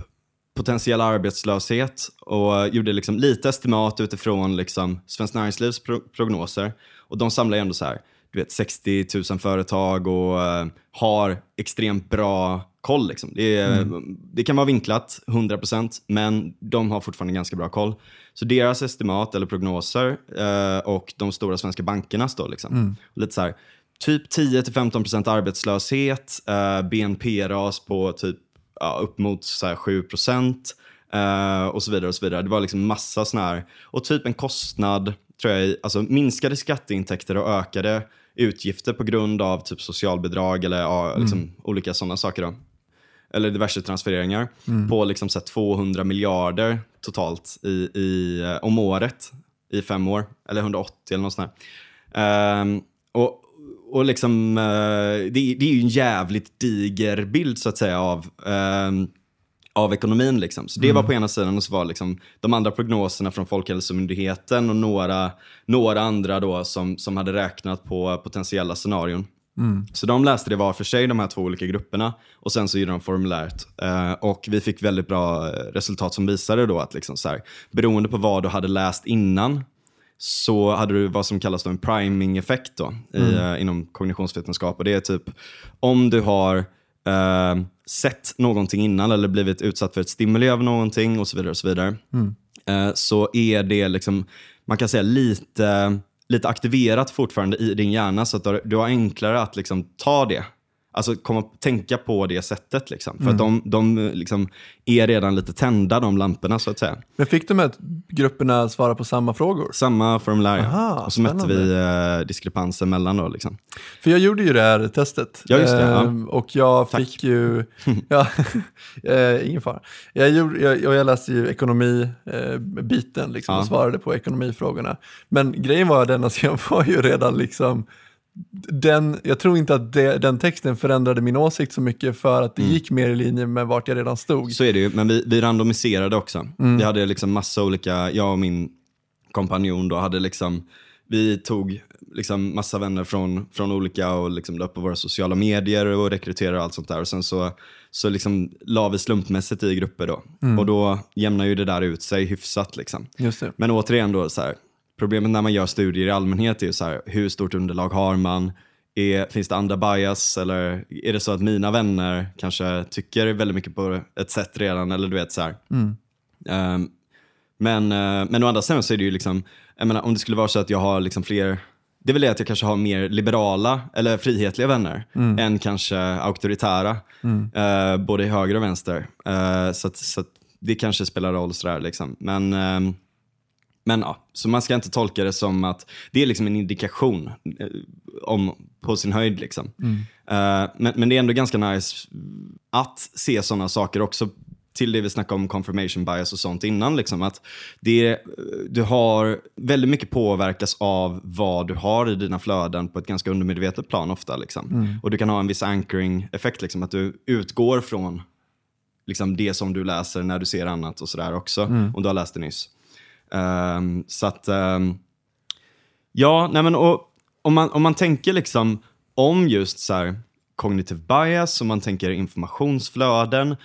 potentiell arbetslöshet och gjorde liksom lite estimat utifrån liksom Svenskt Näringslivs pro- prognoser. Och de samlar ändå så här, du vet, 60 000 företag och eh, har extremt bra koll. Liksom. Det, är, det kan vara vinklat 100% men de har fortfarande ganska bra koll. Så deras estimat eller prognoser eh, och de stora svenska bankernas då, liksom. lite så här, typ 10-15% arbetslöshet, eh, BNP-ras på typ ja, upp mot så här, 7% eh, och så vidare. och så vidare. Det var liksom massa sådana här, och typ en kostnad, tror jag, alltså minskade skatteintäkter och ökade utgifter på grund av typ socialbidrag eller ja, liksom, olika sådana saker. Då. Eller diverse transfereringar på liksom så här 200 miljarder totalt i, i, eh, om året i fem år. Eller 180 eller något sånt där. Ehm, och, och liksom, eh, det, det är ju en jävligt diger bild så att säga av, ehm, av ekonomin. Liksom. Så det var på ena sidan och så var liksom de andra prognoserna från Folkhälsomyndigheten och några, några andra då som, som hade räknat på potentiella scenarion. Så de läste det var för sig, de här två olika grupperna. Och sen så gjorde de formuläret. Eh, och vi fick väldigt bra resultat som visade då att liksom så här, beroende på vad du hade läst innan så hade du vad som kallas en priming-effekt då, i, eh, inom kognitionsvetenskap. Och det är typ om du har eh, sett någonting innan eller blivit utsatt för ett stimuli av någonting och så vidare. och Så vidare eh, så är det liksom, man kan säga lite, lite aktiverat fortfarande i din hjärna så att du har enklare att liksom ta det. Alltså komma, tänka på det sättet. Liksom. För att de, de liksom är redan lite tända, de lamporna så att säga.
Men fick de här grupperna svara på samma frågor?
Samma formulär, ja. Och så mätte
spännande.
vi eh, diskrepansen mellan. Då, liksom.
För jag gjorde ju det här testet.
Ja, just det, ja.
Ehm, Och jag
Tack.
fick ju, ja, eh, ingen fara. Jag, gjorde, jag, jag läste ju ekonomibiten liksom,
Ja.
och svarade på ekonomifrågorna. Men grejen var den att jag var ju redan liksom, den, jag tror inte att det, den texten förändrade min åsikt så mycket för att det
Mm.
gick mer i linje med vart jag redan stod.
Så är det ju, men vi, vi randomiserade också. Vi hade liksom massa olika, jag och min kompanjon då hade liksom, vi tog liksom massa vänner från, från olika och liksom la upp på våra sociala medier och rekryterade och allt sånt där. Och sen så, så liksom la vi slumpmässigt i grupper då. Och då jämnar ju det där ut sig hyfsat liksom. Men återigen då, så här, problemet när man gör studier i allmänhet är ju så här, hur stort underlag har man? Är, finns det andra bias eller är det så att mina vänner kanske tycker väldigt mycket på ett sätt redan? Eller du vet så här. Ehm, men, eh, men å andra sidan så är det ju liksom, menar, om det skulle vara så att jag har liksom fler, det är väl det att jag kanske har mer liberala eller frihetliga vänner än kanske auktoritära, eh, både i höger och vänster. Eh, så att, så att det kanske spelar roll sådär liksom. Men, ehm, men ja, så man ska inte tolka det som att det är liksom en indikation eh, om, på sin höjd. Liksom. Eh, men, men det är ändå ganska nice att se sådana saker också till det vi snackade om confirmation bias och sånt innan. Liksom, att det, du har väldigt mycket påverkas av vad du har i dina flöden på ett ganska undermedvetet plan ofta. Liksom. Och du kan ha en viss anchoring-effekt, liksom, att du utgår från liksom, det som du läser när du ser annat och sådär också, om du har läst det nyss. Ehm, så att, ehm, ja, nej men och, om, man, om man tänker liksom om just så här cognitive bias, om man tänker informationsflöden,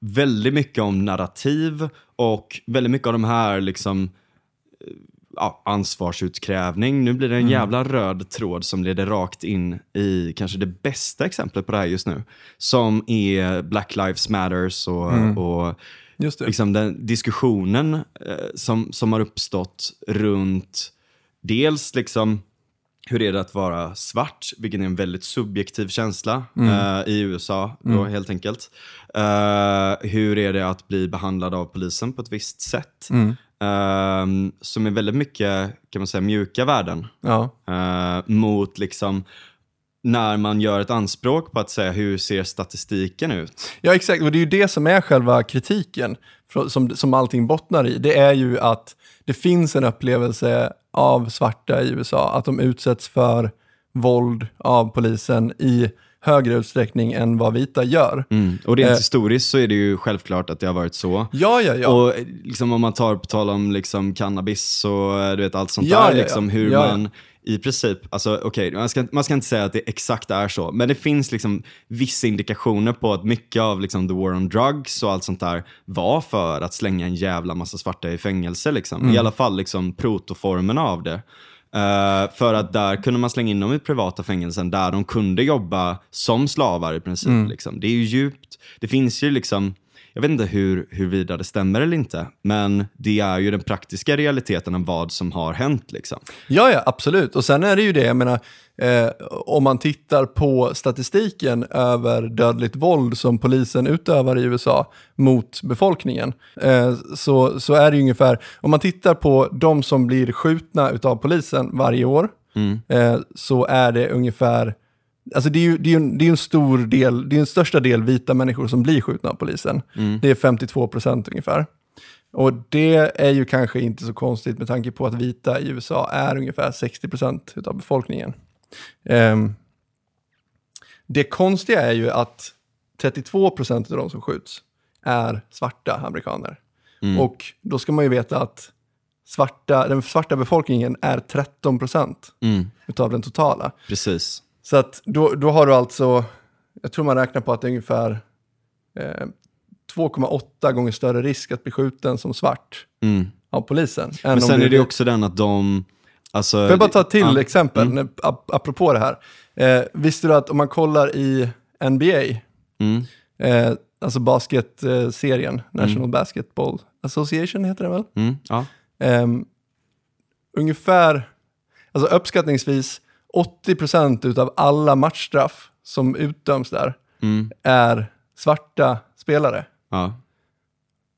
väldigt mycket om narrativ och väldigt mycket av de här liksom eh, ja, ansvarsutkrävning. Nu blir det en jävla röd tråd som leder rakt in i kanske det bästa exemplet på det här just nu. Som är Black Lives Matters och, och
Just det.
liksom den diskussionen eh, som, som har uppstått runt dels liksom hur är det att vara svart, vilken är en väldigt subjektiv känsla eh, i USA då, helt enkelt. Eh, hur är det att bli behandlad av polisen på ett visst sätt? Eh, som är väldigt mycket, kan man säga, mjuka värden
Ja.
eh, mot liksom när man gör ett anspråk på att säga hur ser statistiken ut?
Ja, exakt. Och det är ju det som är själva kritiken, som, som allting bottnar i. Det är ju att det finns en upplevelse av svarta i USA, att de utsätts för våld av polisen i högre utsträckning än vad vita gör.
Mm. Och rent
Eh.
historiskt så är det ju självklart att det har varit så.
Ja, ja, ja.
Och liksom om man tar på tal om liksom cannabis och eh, du vet, allt sånt
Ja,
där,
ja, ja.
liksom, hur man i princip, alltså okej, man, ska, man ska inte säga att det exakt är så, men det finns liksom vissa indikationer på att mycket av liksom, the war on drugs och allt sånt där var för att slänga en jävla massa svarta i fängelse. Liksom.
Mm.
I alla fall liksom, protoformerna av det. Eh, för att där kunde man slänga in dem i privata fängelsen där de kunde jobba som slavar i princip. Liksom. Det är ju djupt. Det finns ju liksom, jag vet inte hur, huruvida det stämmer eller inte, men det är ju den praktiska realiteten av vad som har hänt. Liksom.
Ja, ja, absolut. Och sen är det ju det, jag menar, eh, om man tittar på statistiken över dödligt våld som polisen utövar i USA mot befolkningen, eh, så, så är det ju ungefär, om man tittar på de som blir skjutna utav polisen varje år, eh, så är det ungefär Alltså det är ju det är ju en, det är en stor del, det är en största del vita människor som blir skjutna av polisen. Det är 52 procent ungefär. Och det är ju kanske inte så konstigt med tanke på att vita i USA är ungefär 60 procent av befolkningen. Ehm, det konstiga är ju att 32 procent av de som skjuts är svarta amerikaner. Och då ska man ju veta att svarta, den svarta befolkningen är 13 procent
Mm.
utav den totala.
Precis.
Så att då, då har du alltså, jag tror man räknar på att det är ungefär eh, 2,8 gånger större risk att bli skjuten som svart
Mm.
av polisen.
Men sen är det också den att de... Alltså,
Får jag bara ta till
Ja.
exempel, ap- apropå det här. Eh, visste du att om man kollar i NBA,
Mm.
eh, alltså basketserien, National Basketball Association heter det väl?
Mm. Ja.
Ehm, ungefär, alltså uppskattningsvis 80% av alla matchstraff som utdöms där
Mm.
är svarta spelare.
Ja.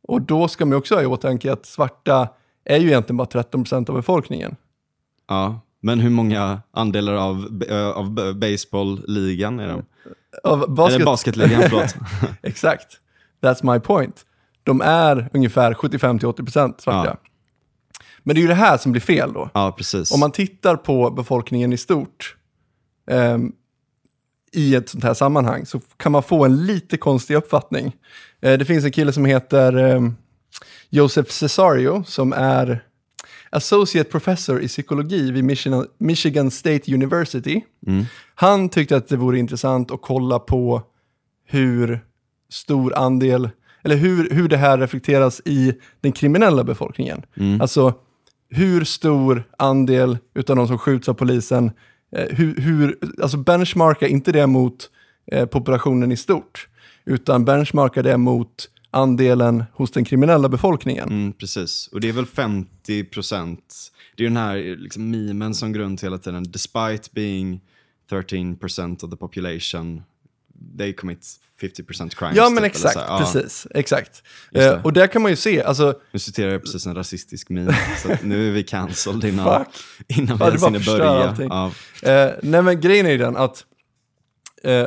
Och då ska man också ha i åtanke att svarta är ju egentligen bara 13% av befolkningen.
ja. Men hur många andelar av, äh, av baseballligan är de?
Av basket,
Eller basketligan, förlåt.
Exakt. That's my point. De är ungefär 75-80% svarta.
Ja.
Men det är ju det här som blir fel då.
Ja, precis.
Om man tittar på befolkningen i stort ehm, i ett sånt här sammanhang så kan man få en lite konstig uppfattning. Eh, det finns en kille som heter ehm, Joseph Cesario som är associate professor i psykologi vid Michigan, Michigan State University.
Mm.
Han tyckte att det vore intressant att kolla på hur stor andel, eller hur, hur det här reflekteras i den kriminella befolkningen.
Mm.
Alltså hur stor andel utav de som skjuts av polisen, eh, hur, hur, alltså benchmarka inte det mot eh, populationen i stort, utan benchmarka det mot andelen hos den kriminella befolkningen.
Mm, precis. Och det är väl 50 procent. Det är den här eh, liksom, memen som grund hela tiden. Despite being 13 procent of the population, they commit 50 percent crimes.
Ja
typ,
men
eller
exakt,
här. Ja,
precis, exakt.
Just det.
Eh, och där kan man ju se, alltså,
Nu citerar jag precis en rasistisk meme, så nu är vi cancelled innan, innan vi
Ja,
ens hinner börja. Ja.
Eh, nej men grejen är ju den att eh,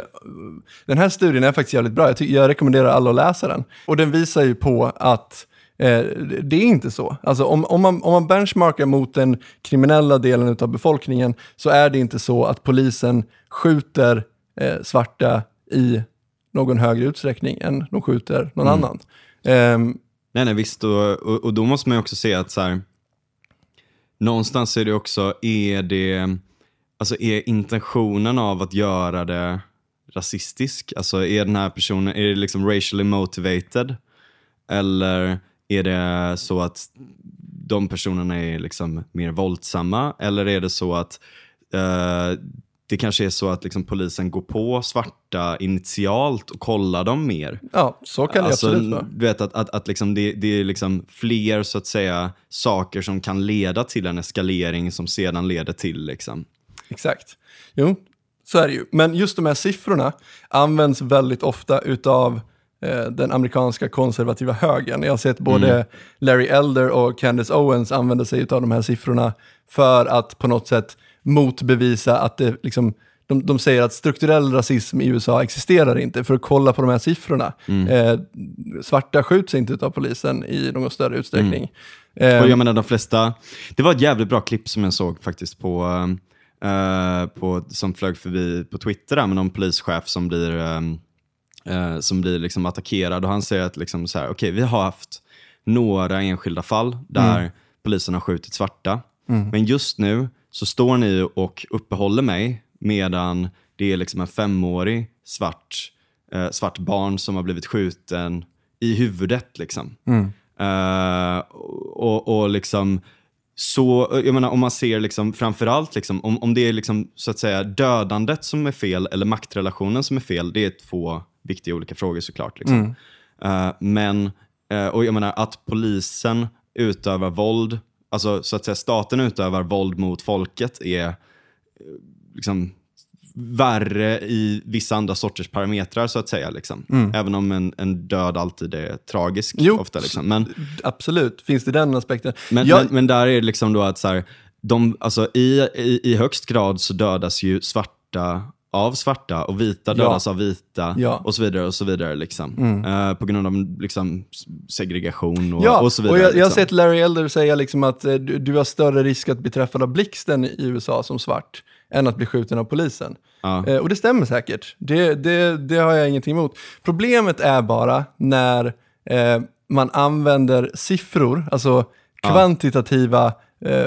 den här studien är faktiskt jävligt bra. Jag, jag rekommenderar alla att läsa den. Och den visar ju på att eh, det är inte så. Alltså om, om, man, om man benchmarkar mot den kriminella delen av befolkningen så är det inte så att polisen skjuter eh, svarta i någon högre utsträckning än de skjuter någon annan. Ehm,
Nej, nej, visst. Och, och, och då måste man ju också se att så här, någonstans är det också, är det, alltså är intentionen av att göra det rasistisk? Alltså är den här personen, är det liksom racially motivated? Eller är det så att de personerna är liksom mer våldsamma? Eller är det så att eh, det kanske är så att liksom polisen går på svarta initialt och kollar dem mer?
ja, så kan det
Alltså,
absolut vara.
Du vet att, att, att liksom det, det är liksom fler så att säga saker som kan leda till en eskalering som sedan leder till liksom.
Exakt. Jo, så är det ju. Men just de här siffrorna används väldigt ofta utav eh, den amerikanska konservativa högern. Jag har sett både Larry Elder och Candace Owens använda sig av de här siffrorna för att på något sätt motbevisa att det liksom de, de säger att strukturell rasism i USA existerar inte för att kolla på de här siffrorna. Eh, svarta skjuts inte av polisen i någon större utsträckning. Eh,
Och jag menar de flesta, det var ett jävligt bra klipp som jag såg faktiskt på, eh, på som flög förbi på Twitter där med någon polischef som blir, eh, eh, som blir liksom attackerad och han säger att liksom så här, okej vi har haft några enskilda fall där polisen har skjutit svarta. Men just nu så står ni och uppehåller mig medan det är liksom en femårig svart, eh, svart barn som har blivit skjuten i huvudet. Liksom. Eh, och, och liksom så, jag menar om man ser liksom, framförallt, liksom, om, om det är liksom, så att säga dödandet som är fel eller maktrelationen som är fel, det är två viktiga olika frågor såklart. Liksom. Eh, men, eh, och jag menar att polisen utövar våld, alltså så att säga staten utövar våld mot folket är eh, liksom värre i vissa andra sorters parametrar så att säga. Liksom. Även om en, en död alltid är tragisk
Jo,
ofta. Liksom. Men,
Absolut, finns det den aspekten?
men,
Jag-
men, men där är det liksom då att så här, de, alltså i, i, i högst grad så dödas ju svarta av svarta och vita dödas av vita
Ja. Mm.
och så vidare. och så vidare liksom. Eh, på grund av liksom, segregation och,
Ja,
och så vidare.
och jag, jag har
liksom.
sett Larry Elder säga liksom att eh, du, du har större risk att bli träffad av blixten i USA som svart än att bli skjuten av polisen.
Ja.
Eh, och det stämmer säkert, det, det, det har jag ingenting emot. Problemet är bara när man använder siffror, alltså kvantitativa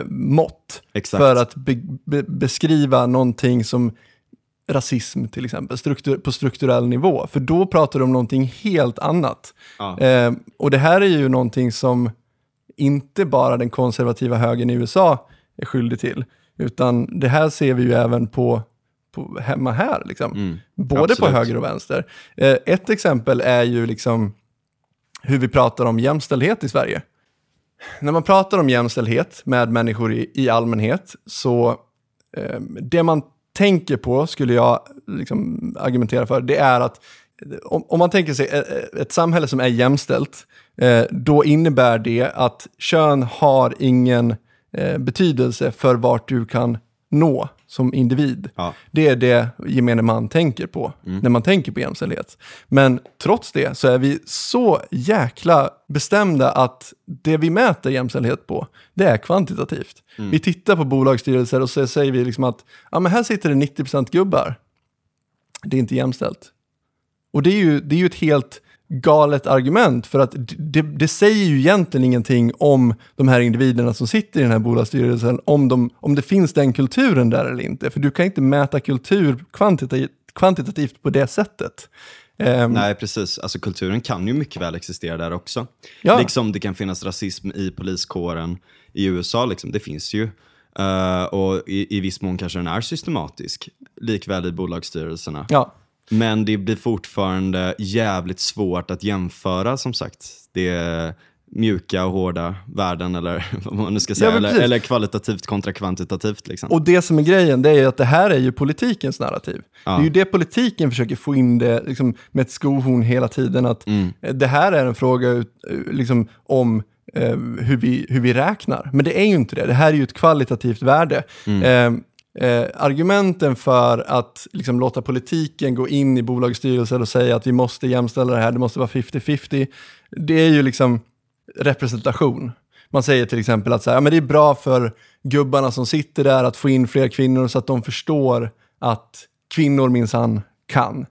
mått,
Exakt.
för att be, be, beskriva någonting som rasism till exempel, struktur, på strukturell nivå. För då pratar du om någonting helt annat.
Ja.
Eh, och det här är ju någonting som inte bara den konservativa högern i USA är skyldig till, utan det här ser vi ju även på, på hemma här, liksom. både på
absolut.
höger och vänster. Eh, ett exempel är ju liksom hur vi pratar om jämställdhet i Sverige. När man pratar om jämställdhet med människor i, i allmänhet så eh, det man tänker på, skulle jag liksom argumentera för, det är att om, om man tänker sig ett, ett samhälle som är jämställt, eh, då innebär det att kön har ingen eh, betydelse för vart du kan nå som individ.
Ja.
Det är det gemene man tänker på när man tänker på jämställdhet. Men trots det så är vi så jäkla bestämda att det vi mäter jämställdhet på, det är kvantitativt. Vi tittar på bolagsstyrelser och så säger vi liksom att ja, men här sitter det 90% gubbar. Det är inte jämställt. Och det är ju, det är ju ett helt galet argument för att det, det säger ju egentligen ingenting om de här individerna som sitter i den här bolagsstyrelsen, om, de, om det finns den kulturen där eller inte. För du kan inte mäta kultur kvantitativt, kvantitativt på det sättet. Ehm,
Nej, precis. Alltså, kulturen kan ju mycket väl existera där också.
Ja.
Liksom det kan finnas rasism i poliskåren i USA. Liksom. Det finns ju. Eh, och i, i viss mån kanske den är systematisk. Likväl i bolagsstyrelserna.
ja.
Men det blir fortfarande jävligt svårt att jämföra som sagt. Det är mjuka och hårda värden eller vad man nu ska säga.
men
eller, eller kvalitativt kontra kvantitativt. Liksom.
Och det som är grejen, det är ju att det här är ju politikens narrativ.
Ja.
Det är ju det politiken försöker få in det liksom, med ett skohorn hela tiden, att
Mm.
det här är en fråga liksom, om eh, hur, vi, hur vi räknar. Men det är ju inte det, det här är ju ett kvalitativt värde. Eh, eh, argumenten för att liksom, låta politiken gå in i bolagsstyrelser och säga att vi måste jämställa det här, det måste vara 50-50, det är ju liksom representation. Man säger till exempel att så här, ja, men det är bra för gubbarna som sitter där att få in fler kvinnor så att de förstår att kvinnor minsann kan.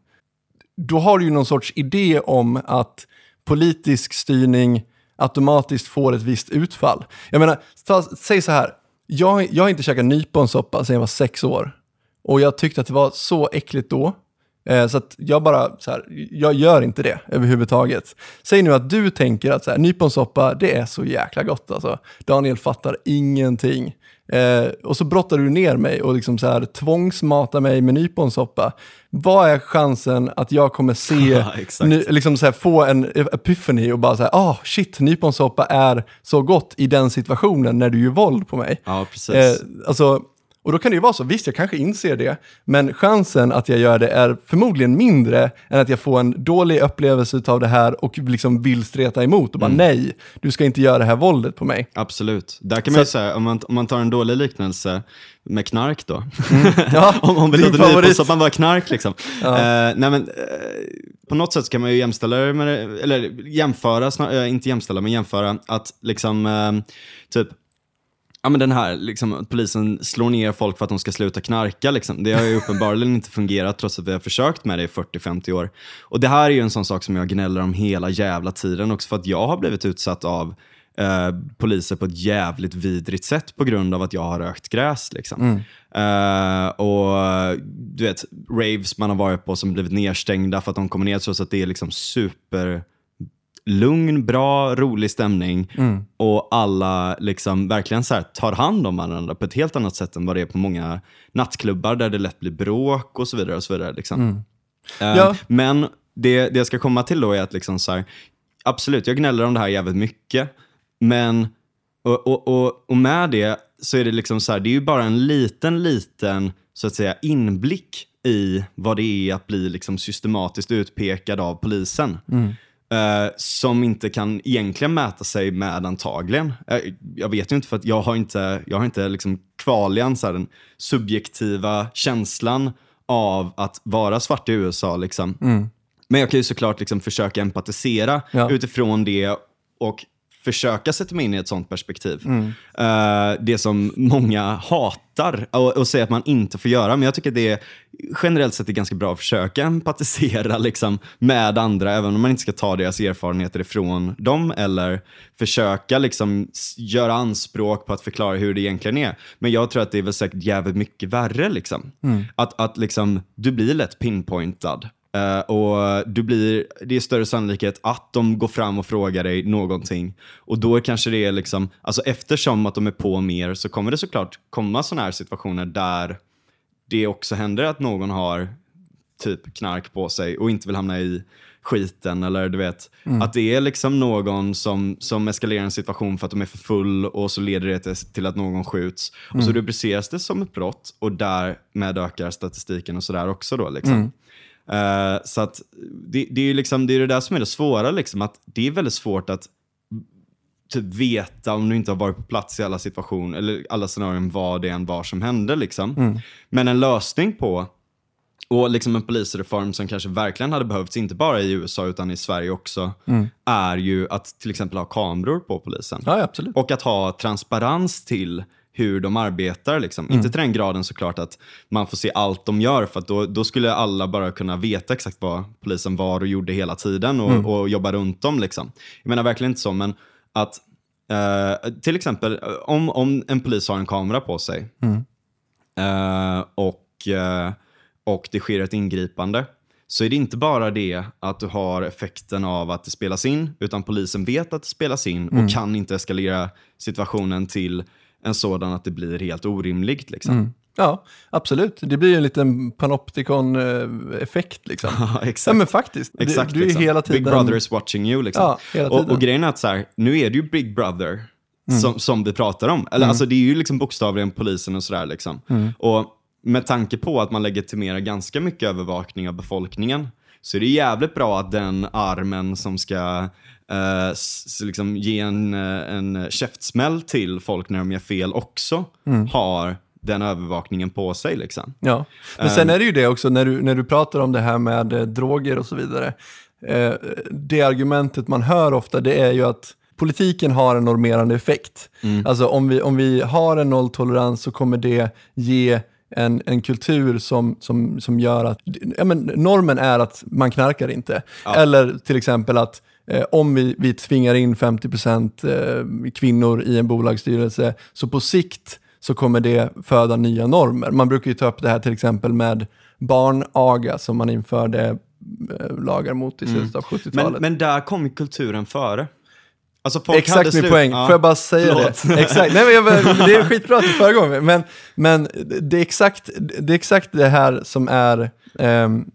Då har du ju någon sorts idé om att politisk styrning automatiskt får ett visst utfall. Jag menar, ta, säg så här, jag, jag har inte käkat nyponsoppa sedan jag var sex år. Och jag tyckte att det var så äckligt då. Eh, så att jag bara, så här, jag gör inte det överhuvudtaget. Säg nu att du tänker att så här, nyponsoppa, det är så jäkla gott alltså. Daniel fattar ingenting. Eh, och så brottar du ner mig och liksom så här, tvångsmatar mig med nyponsoppa. Vad är chansen att jag kommer se, ny, liksom så här, få en epiphany och bara här, ah shit, nyponsoppa är så gott i den situationen när du gör våld på mig.
Ja, precis.
Eh, alltså, och då kan det ju vara så, visst jag kanske inser det, men chansen att jag gör det är förmodligen mindre än att jag får en dålig upplevelse av det här och liksom vill streta emot och bara nej, du ska inte göra det här våldet på mig.
Absolut. Där kan
Så
man ju säga, om man, om man tar en dålig liknelse med knark då.
Ja,
om om vi
din
låter
favorit.
nyponsoppan vara knark liksom. Eh, nej men, eh, på något sätt kan man ju jämställa det med, det- eller jämföra, snar, eh, inte jämställa, men jämföra att liksom, typ, Ja men den här, liksom, att polisen slår ner folk för att de ska sluta knarka. Liksom. Det har ju uppenbarligen inte fungerat trots att vi har försökt med det i 40-50 år. Och det här är ju en sån sak som jag gnäller om hela jävla tiden också för att jag har blivit utsatt av eh, poliser på ett jävligt vidrigt sätt på grund av att jag har rökt gräs. Liksom. Eh, och du vet, raves man har varit på som blivit nedstängda för att de kommer ner trots att det är liksom super lugn, bra, rolig stämning
Mm.
och alla liksom verkligen så här tar hand om varandra på ett helt annat sätt än vad det är på många nattklubbar där det lätt blir bråk och så vidare. och så vidare liksom.
Mm. Ja.
Men det, det jag ska komma till då är att liksom så här, absolut, jag gnäller om det här jävligt mycket, men och, och, och, och med det så är det liksom så här, det är ju bara en liten, liten så att säga inblick i vad det är att bli liksom systematiskt utpekad av polisen. Eh, som inte kan egentligen mäta sig med antagligen. Eh, jag vet ju inte för att jag har inte, jag har inte liksom kvaljan så här, den subjektiva känslan av att vara svart i USA. Liksom. Men jag kan ju såklart liksom försöka empatisera
Ja.
utifrån det och försöka sätta mig in i ett sånt perspektiv. Eh, det som många hatar och, och säger att man inte får göra. Men jag tycker det är generellt sett är ganska bra att försöka empatisera liksom, med andra, även om man inte ska ta deras erfarenheter ifrån dem eller försöka liksom, göra anspråk på att förklara hur det egentligen är. Men jag tror att det är väl säkert jävligt mycket värre. Liksom. Att, att liksom, du blir lätt pinpointad. Eh, och du blir, det är större sannolikhet att de går fram och frågar dig någonting. Och då kanske det är liksom, alltså eftersom att de är på mer så kommer det såklart komma sådana här situationer där det också händer att någon har typ knark på sig och inte vill hamna i skiten eller du vet. Att det är liksom någon som, som eskalerar en situation för att de är för full och så leder det till, att någon skjuts. Och så rubriceras det som ett brott och därmed ökar statistiken och sådär också då liksom. Eh, så att det, det är ju liksom, det är det där som är det svåra, liksom, att det är väldigt svårt att typ veta om du inte har varit på plats i alla situationer eller alla scenarion vad det än var som hände. Liksom. Men en lösning på och liksom en polisreform som kanske verkligen hade behövts, inte bara i USA utan i Sverige också, är ju att till exempel ha kameror på polisen.
Ja.
Och att ha transparens till hur de arbetar. Liksom. Inte till den graden såklart att man får se allt de gör, för att då, då skulle alla bara kunna veta exakt vad polisen var och gjorde hela tiden och, och jobba runt dem. Liksom. Jag menar verkligen inte så, men att eh, till exempel eh, om, om en polis har en kamera på sig eh, och, eh, och det sker ett ingripande så är det inte bara det att du har effekten av att det spelas in, utan polisen vet att det spelas in och kan inte eskalera situationen till en sådan att det blir helt orimligt. Liksom.
Ja, absolut. Det blir ju en liten panoptikon-effekt liksom.
Ja, exakt.
Ja, men faktiskt. Du-
Exakt,
du är
liksom.
hela tiden...
Big Brother is watching you. Liksom.
Ja, hela
och,
tiden. Mm.
och grejen är att så här, nu är det ju Big Brother som, som vi pratar om. Eller, alltså, det är ju liksom bokstavligen polisen och sådär. Liksom.
Mm.
Och med tanke på att man legitimerar ganska mycket övervakning av befolkningen så är det jävligt bra att den armen som ska eh, liksom ge en, eh, en käftsmäll till folk när de gör fel också
Mm.
har den övervakningen på sig. Liksom.
Ja, men sen är det ju det också när du, när du pratar om det här med eh, droger och så vidare. Eh, det argumentet man hör ofta det är ju att politiken har en normerande effekt. Alltså om vi, om vi har en nolltolerans så kommer det ge en, en kultur som, som, som gör att, ja, men normen är att man knarkar inte. Eller till exempel att eh, om vi, vi tvingar in 50% eh, kvinnor i en bolagsstyrelse så på sikt så kommer det föda nya normer. Man brukar ju ta upp det här till exempel med barnaga som man införde eh, lagar mot i slutet av 70-talet.
Men, men där kom kulturen före. Alltså
Exakt min poäng,
Ja.
får jag bara säga
Förlåt.
det? Exakt. Nej, men jag, det är skitbra du föregår mig, men, men det, är exakt, det är exakt det här som är ehm,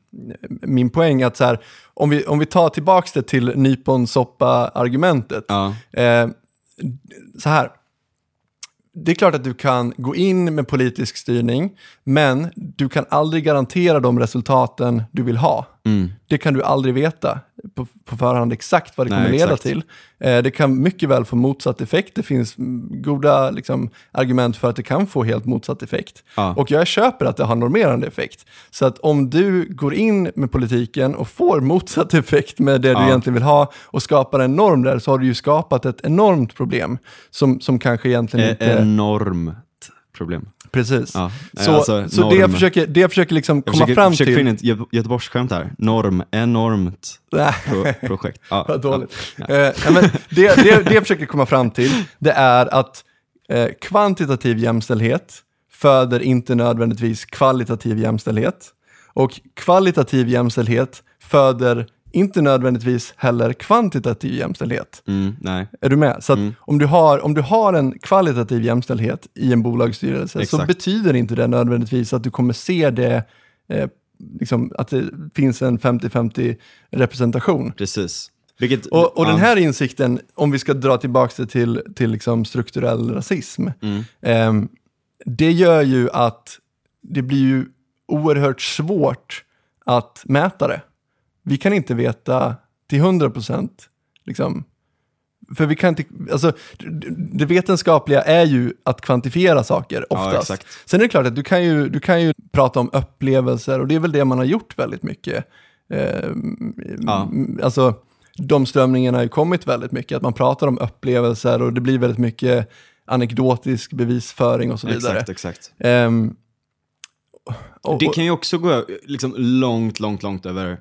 min poäng, att så här, om, vi, om vi tar tillbaka det till nyponsoppa-argumentet,
Ja.
Eh, så här. Det är klart att du kan gå in med politisk styrning, men du kan aldrig garantera de resultaten du vill ha.
Mm.
Det kan du aldrig veta på, på förhand exakt vad det
Nej,
kommer leda
exakt.
till. Eh, det kan mycket väl få motsatt effekt. Det finns goda liksom, argument för att det kan få helt motsatt effekt.
Ja.
Och jag köper att det har normerande effekt. Så att om du går in med politiken och får motsatt effekt med det du
Ja.
egentligen vill ha och skapar en norm där så har du ju skapat ett enormt problem som, som kanske egentligen
Eh,
inte...
Enormt problem.
Precis.
Ja.
Så,
Alltså,
så det jag försöker, det jag försöker liksom
Jag
komma
försöker,
fram
försöker
till...
få in ett Gö- Göteborgsskämt här. Norm, enormt pro, projekt. Ja,
Vad dåligt.
Ja.
Eh, men det, det, det jag försöker komma fram till, det är att eh, kvantitativ jämställdhet föder inte nödvändigtvis kvalitativ jämställdhet. Och kvalitativ jämställdhet föder inte nödvändigtvis heller kvantitativ jämställdhet.
Mm, nej.
Är du med? Så
Mm.
om, du har, om du har en kvalitativ jämställdhet i en bolagsstyrelse så
Exakt.
betyder inte det nödvändigtvis att du kommer se det, eh, liksom, att det finns en 50-50 representation.
Precis. Vilket,
Och, och den
ja.
här insikten, om vi ska dra tillbaka det till, till liksom strukturell rasism,
Mm.
ehm, det gör ju att det blir ju oerhört svårt att mäta det. Vi kan inte veta till 100 procent, liksom, för vi kan inte, alltså, det- det vetenskapliga är ju att kvantifiera saker
Ja,
oftast.
exakt.
Sen är det klart att du kan, ju, du kan ju prata om upplevelser och det är väl det man har gjort väldigt mycket. Eh,
Ja.
Alltså, de strömningarna har ju kommit väldigt mycket, att man pratar om upplevelser och det blir väldigt mycket anekdotisk bevisföring och så vidare.
Exakt, exakt.
Ehm, och,
Det
och-
kan ju också gå liksom, långt, långt, långt över,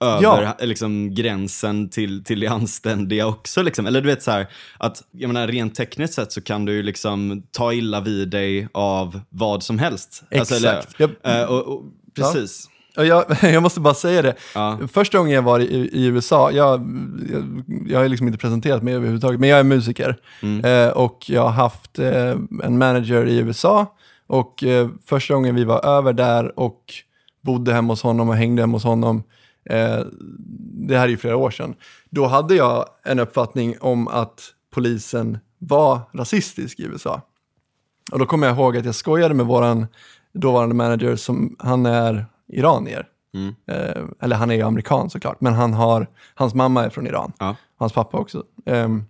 över
Ja.
liksom, gränsen till, till det anständiga också. Liksom. Eller du vet så här, att jag menar, rent tekniskt sett så kan du ju liksom ta illa vid dig av vad som helst. Alltså, eller,
Exakt. Jag-
eh, och, och, precis.
och jag, jag måste bara säga det,
Ja.
första gången jag var i, i USA, jag, jag, jag har liksom inte presenterat mig överhuvudtaget, men jag är musiker.
Mm.
Eh, och jag har haft eh, en manager i USA och eh, första gången vi var över där och bodde hemma hos honom och hängde hemma hos honom, eh, det här är ju flera år sedan, då hade jag en uppfattning om att polisen var rasistisk i USA. Och då kommer jag ihåg att jag skojade med våran dåvarande manager som, han är iranier.
Mm.
Eh, eller han är ju amerikan såklart, men han har, hans mamma är från Iran.
Ja.
Hans pappa också. Ehm,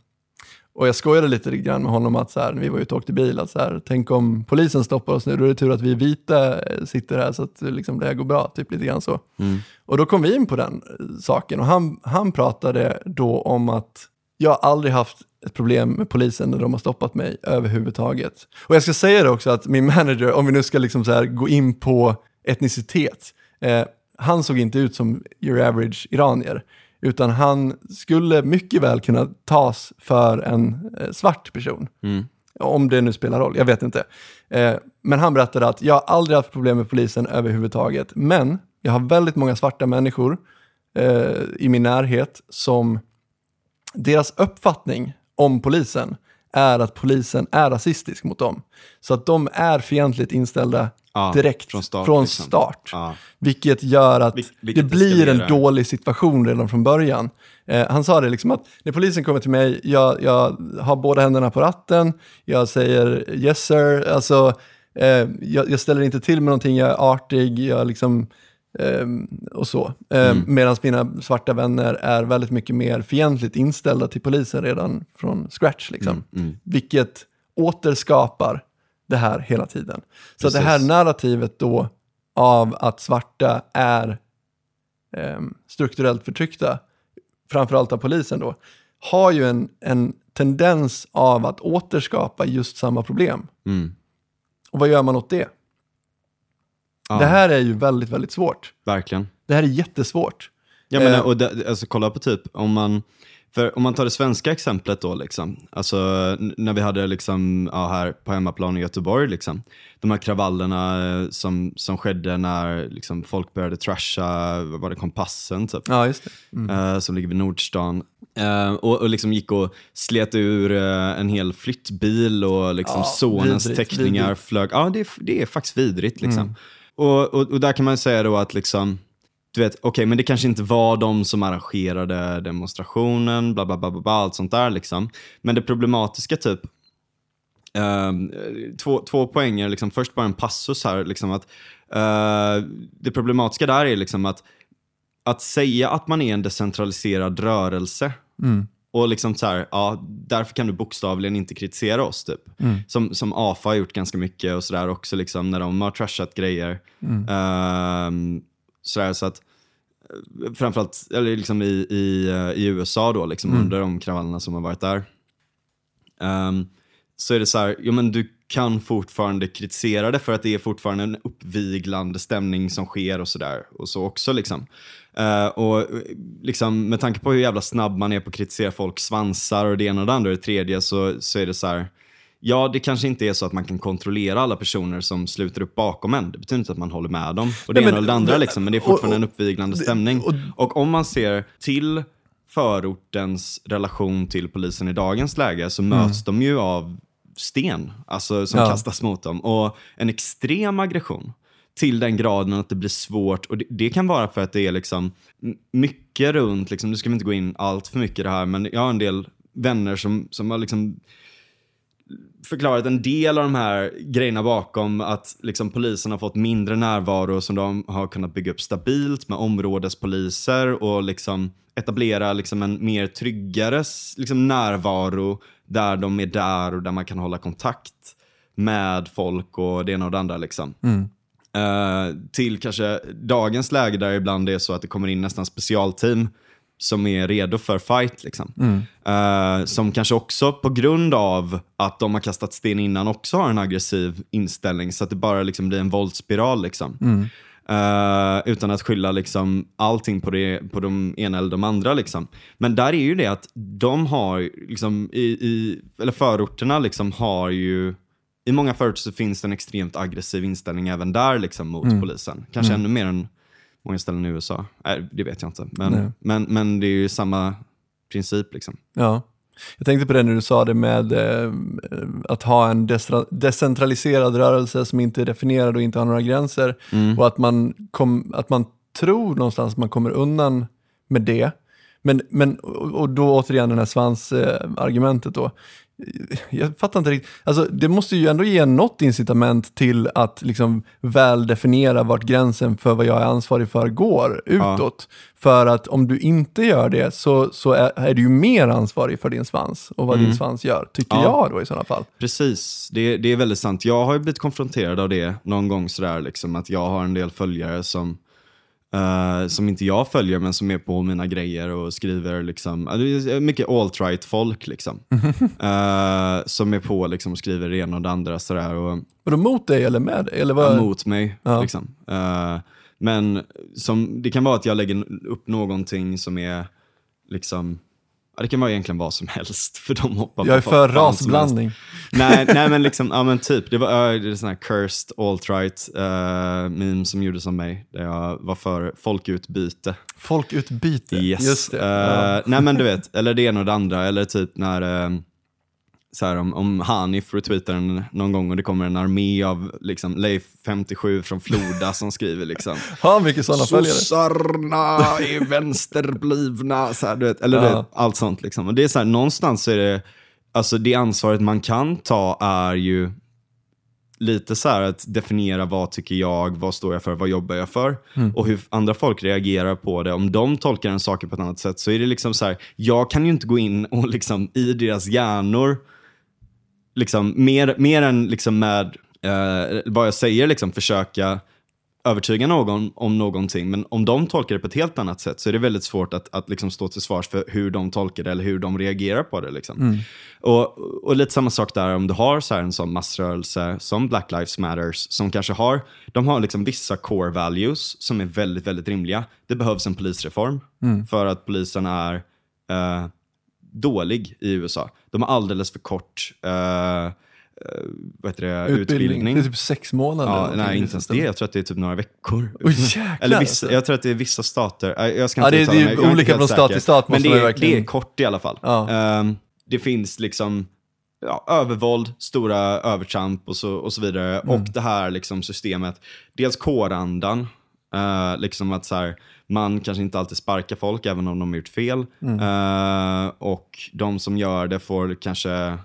och jag skojade lite grann med honom att så här, när vi var ute och åkte bil, att så här, tänk om polisen stoppar oss nu, då är det tur att vi vita eh, sitter här så att eh, liksom, det här går bra, typ lite grann så.
Mm.
Och då kom vi in på den eh, saken och han, han pratade då om att jag aldrig haft ett problem med polisen när de har stoppat mig överhuvudtaget. Och jag ska säga det också att min manager, om vi nu ska liksom så gå in på etnicitet, eh, han såg inte ut som your average iranier, utan han skulle mycket väl kunna tas för en eh, svart person.
Mm.
Om det nu spelar roll, jag vet inte. Eh, men han berättade att jag har aldrig haft problem med polisen överhuvudtaget, men jag har väldigt många svarta människor eh, i min närhet som deras uppfattning om polisen är att polisen är rasistisk mot dem. Så att de är fientligt inställda
Ja,
direkt
från start,
från
liksom.
start.
Ja.
Vilket gör att
Vil- vilket
det blir en dålig situation redan från början. Eh, han sa det liksom att när polisen kommer till mig, jag, jag har båda händerna på ratten, jag säger yes sir, alltså eh, jag, jag ställer inte till med någonting, jag är artig, jag liksom ehm, och så. Eh,
Mm.
Medan mina svarta vänner är väldigt mycket mer fientligt inställda till polisen redan från scratch. Liksom.
Mm, mm.
Vilket återskapar det här hela tiden. Så att det här
Precis.
narrativet då av att svarta är ehm, strukturellt förtryckta, framförallt av polisen då, har ju en, en tendens av att återskapa just samma problem.
Mm.
Och vad gör man åt det?
Ja,
Det här är ju väldigt, väldigt svårt.
Verkligen.
Det här är jättesvårt.
Jag menar,
Eh.
och det, alltså, kolla på typ, om man, för om man tar det svenska exemplet då, liksom, alltså när vi hade liksom, ja, här på hemmaplan i Göteborg, liksom, de här kravallerna eh, som, som skedde när liksom, folk började trasha, var det, kompassen typ,
Ja, just det. Mm.
eh, som ligger vid Nordstan. Eh, och, och liksom gick och slet ur eh, en hel flyttbil och liksom
Ja,
sonens
vidrigt,
teckningar
vidrigt.
flög. Ja, det, är- det är faktiskt vidrigt. Liksom.
Mm.
Och, och, och där kan man säga då att liksom, du vet, okej, men det kanske inte var de som arrangerade demonstrationen, bla bla bla, bla, bla allt sånt där liksom. Men det problematiska typ, ehm, två, två poänger, liksom, först bara en passus här, liksom att eh, det problematiska där är liksom att, att säga att man är en decentraliserad rörelse
Mm.
och liksom så här, ja, därför kan du bokstavligen inte kritisera oss typ.
Mm.
Som, som AFA har gjort ganska mycket och sådär också liksom när de har trashat grejer.
Mm.
Ehm, sådär så att, framförallt eller liksom i, i, eh, i USA då, liksom
Mm.
under de kravallerna som har varit där. Ehm, så är det så här, jo men du kan fortfarande kritisera det för att det är fortfarande en uppviglande stämning som sker och sådär. Och så också liksom. Eh, och eh, liksom med tanke på hur jävla snabb man är på att kritisera folks svansar och det ena och det andra och det tredje så, så är det så här, Ja, det kanske inte är så att man kan kontrollera alla personer som sluter upp bakom en. Det betyder inte att man håller med dem. Och det
Nej,
ena eller det andra, liksom, men det är fortfarande
och-
en uppviglande stämning.
och-
Och om man ser till förortens relation till polisen i dagens läge så möts de ju av sten alltså, som
Ja.
kastas mot dem. Och en extrem aggression till den graden att det blir svårt. Och det, det kan vara för att det är liksom mycket runt, liksom, nu ska vi inte gå in allt för mycket i det här, men jag har en del vänner som, som har liksom förklarat en del av de här grejerna bakom att liksom polisen har fått mindre närvaro som de har kunnat bygga upp stabilt med områdespoliser och liksom etablera liksom en mer tryggare liksom närvaro där de är där och där man kan hålla kontakt med folk och det ena och det andra. Liksom. Eh, till kanske dagens läge där ibland det är så att det kommer in nästan specialteam som är redo för fight. Liksom. Eh, som kanske också på grund av att de har kastat sten innan också har en aggressiv inställning så att det bara liksom blir en våldsspiral. Liksom. Eh, utan att skylla liksom allting på, det, på de ena eller de andra. Liksom. Men där är ju det att de har, liksom, i, i, eller förorterna liksom har ju i många förorter så finns det en extremt aggressiv inställning även där liksom, mot polisen. Kanske ännu mer än många ställen i USA. Nej, det vet jag inte.
Nej.
Men, men, men det är ju samma princip. Liksom.
Ja. Jag tänkte på det när du sa det med eh, att ha en decentraliserad rörelse som inte är definierad och inte har några gränser. Och att man, kom, att man tror någonstans att man kommer undan med det. Men, men, och då återigen den här svansargumentet då. Jag fattar inte riktigt. Alltså, det måste ju ändå ge något incitament till att liksom väl definiera vart gränsen för vad jag är ansvarig för går utåt. För att om du inte gör det så, så är, är du ju mer ansvarig för din svans och vad din svans gör, tycker
Ja.
jag då i sådana fall.
Precis, det, det är väldigt sant. Jag har ju blivit konfronterad av det någon gång sådär, liksom, att jag har en del följare som, eh, som inte jag följer, men som är på mina grejer och skriver liksom, ja, är mycket alt-right folk liksom. Eh, som är på liksom, och skriver det ena och det andra sådär. Och,
Var de mot dig eller med dig? Eller vad?
emot mig.
Ja.
Liksom. Eh, men som, det kan vara att jag lägger upp någonting som är liksom, ja, det kan vara egentligen vad som helst för de hoppar
jag är för rasblandning.
nej, nej men liksom, ja men typ, det var uh, det är sån här cursed alt-right uh, meme som gjordes av mig, där jag var för folkutbyte.
Folkutbyte,
Yes.
just det.
Eh,
Ja.
Nej men du vet, eller det ena och det andra, eller typ när eh, så här, om, om Hanif retweetar en någon gång och det kommer en armé av liksom, Leif 57 från Floda som skriver liksom
Har mycket sådana följare.
Sossarna är vänsterblivna, så här, du vet, eller du
Ja.
vet, allt sånt. Liksom. Och det är så här, någonstans så är det, alltså det ansvaret man kan ta är ju lite så här att definiera vad tycker jag, vad står jag för, vad jobbar jag för? Och hur andra folk reagerar på det. Om de tolkar en sak på ett annat sätt så är det liksom så här, jag kan ju inte gå in och liksom i deras hjärnor, liksom mer, mer än liksom med eh, vad jag säger, liksom försöka övertyga någon om någonting. Men om de tolkar det på ett helt annat sätt så är det väldigt svårt att, att liksom stå till svars för hur de tolkar det eller hur de reagerar på det. Liksom. Och, och lite samma sak där om du har så här en sån massrörelse som Black Lives Matters som kanske har, de har liksom vissa core values som är väldigt, väldigt rimliga. Det behövs en polisreform för att polisen är eh, dålig i USA. De har alldeles för kort eh, eh, vad heter det, utbildning.
Det är typ sex månader.
Ja, nej, inte ens det. Jag tror att det är typ några veckor.
Jäklar,
Eller vissa,
alltså.
jag tror att det är vissa stater. Jag ska
Ja,
inte
det är-
uttala
det är
mig.
Olika från stat till stat,
Men det är,
verkligen-
det är kort i alla fall.
Ja.
Ehm, det finns liksom ja, övervåld, stora övertramp och så, och så vidare.
Mm.
Och det här liksom systemet, dels kårandan, eh, liksom att så här, man kanske inte alltid sparkar folk även om de har gjort fel.
Mm.
Eh, och de som gör det får kanske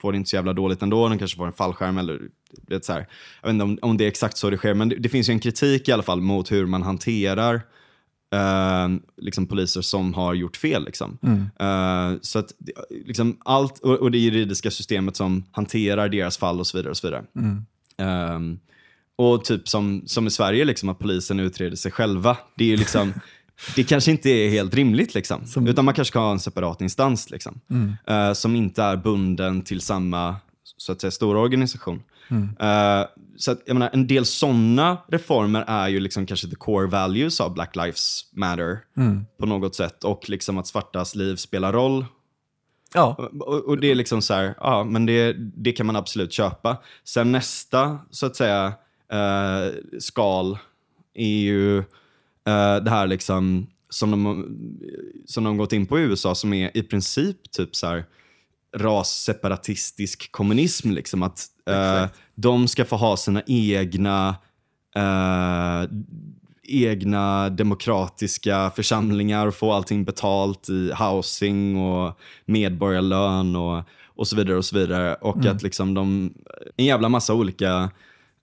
får det inte så jävla dåligt ändå, de kanske får en fallskärm eller det så här. Jag vet inte om, om det är exakt så det sker, men det, det finns ju en kritik i alla fall mot hur man hanterar eh, liksom poliser som har gjort fel. Liksom. Eh, så att liksom allt, och, och det juridiska systemet som hanterar deras fall och så vidare. Och så vidare. Ehm, och typ som, som i Sverige, liksom, att polisen utreder sig själva. Det är ju liksom, det kanske inte är helt rimligt. Liksom. Utan man kanske ska ha en separat instans liksom, eh, som inte är bunden till samma så att säga, stora organisation. Eh, så att, jag menar, en del sådana reformer är ju liksom kanske the core values av Black Lives Matter på något sätt. Och liksom att svartas liv spelar roll
Ja,
Och, och det är liksom så här, ja men det, det kan man absolut köpa. Sen nästa, så att säga, eh, skal är ju eh, det här liksom som de, som de gått in på i USA som är i princip typ så här rasseparatistisk kommunism. Liksom, att eh, de ska få ha sina egna eh, egna demokratiska församlingar och få allting betalt i housing och medborgarlön och, och så vidare. Och så vidare. Och att liksom de, en jävla massa olika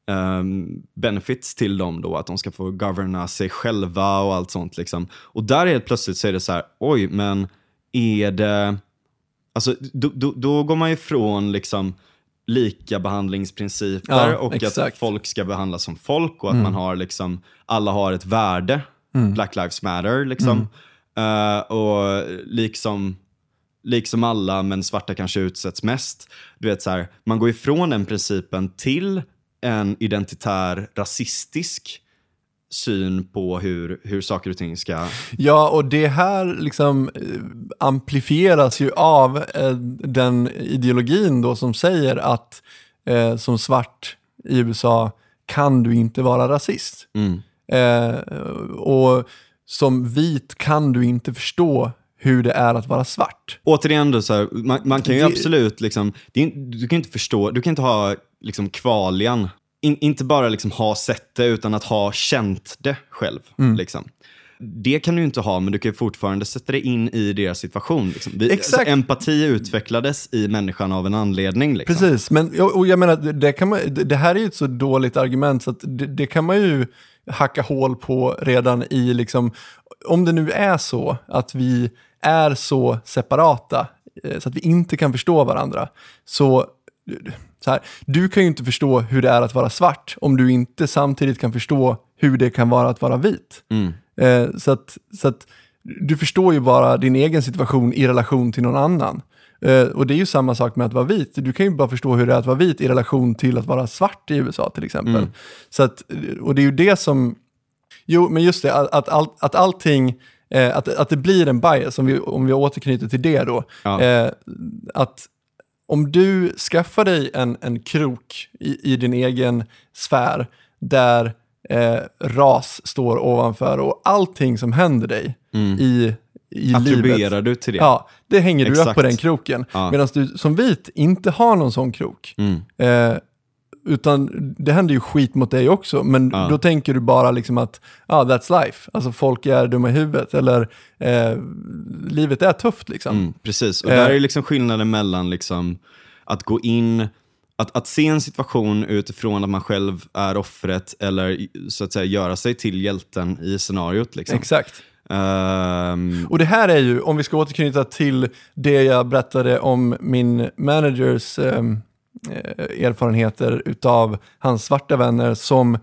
um, benefits till dem då, att de ska få governa sig själva och allt sånt. Liksom. Och där helt plötsligt så är det så här, oj, men är det... Alltså, då, då, då går man ifrån liksom lika behandlingsprinciper
Ja,
och att
exakt.
folk ska behandlas som folk och att man har liksom, alla har ett värde. Black Lives Matter liksom. Eh, och liksom, liksom alla, men svarta kanske utsätts mest. Du vet så här, man går ifrån den principen till en identitär rasistisk syn på hur, hur saker och ting ska...
Ja, och det här liksom eh, amplifieras ju av eh, den ideologin då som säger att eh, som svart i USA kan du inte vara rasist.
Mm.
Eh, och som vit kan du inte förstå hur det är att vara svart.
Återigen då, så här, man, man kan ju
Det-
absolut, liksom, det du kan inte förstå, du kan inte ha liksom, kvalian, in, inte bara liksom, ha sett det utan att ha känt det själv.
Mm.
Liksom. Det kan du inte ha, men du kan fortfarande sätta dig in i deras situation. Liksom. Vi,
Exakt.
Alltså, empati utvecklades i människan av en anledning. Liksom.
Precis, men och och jag menar, det, man, det här är ju ett så dåligt argument så att det, det kan man ju hacka hål på redan i, liksom, om det nu är så att vi är så separata eh, så att vi inte kan förstå varandra, så, så här, du kan ju inte förstå hur det är att vara svart om du inte samtidigt kan förstå hur det kan vara att vara vit.
Mm.
Eh, så, att, så att du förstår ju bara din egen situation i relation till någon annan. Eh, och det är ju samma sak med att vara vit. Du kan ju bara förstå hur det är att vara vit i relation till att vara svart i USA till exempel.
Mm.
Så att, och det är ju det som, jo men just det, att, att, all, att allting, eh, att, att det blir en bias, om vi, om vi återknyter till det då.
Ja.
Eh, att om du skaffar dig en, en krok i, i din egen sfär där eh, ras står ovanför och allting som händer dig i, i livet.
Du till det?
Ja, det hänger du upp
Exakt.
på den kroken.
Ja.
Medan du som vit inte har någon sån krok.
Mm.
Eh, utan det händer ju skit mot dig också, men
Ja.
då tänker du bara liksom att ah, that's life. Alltså folk är dumma i huvudet, eller eh, livet är tufft liksom.
Mm, precis, och
Eh.
där är liksom skillnaden mellan liksom att gå in, att, att se en situation utifrån att man själv är offret eller så att säga göra sig till hjälten i scenariot. Liksom.
Exakt.
Ehm,
Och det här är ju, om vi ska återknyta till det jag berättade om min managers eh, erfarenheter utav hans svarta vänner som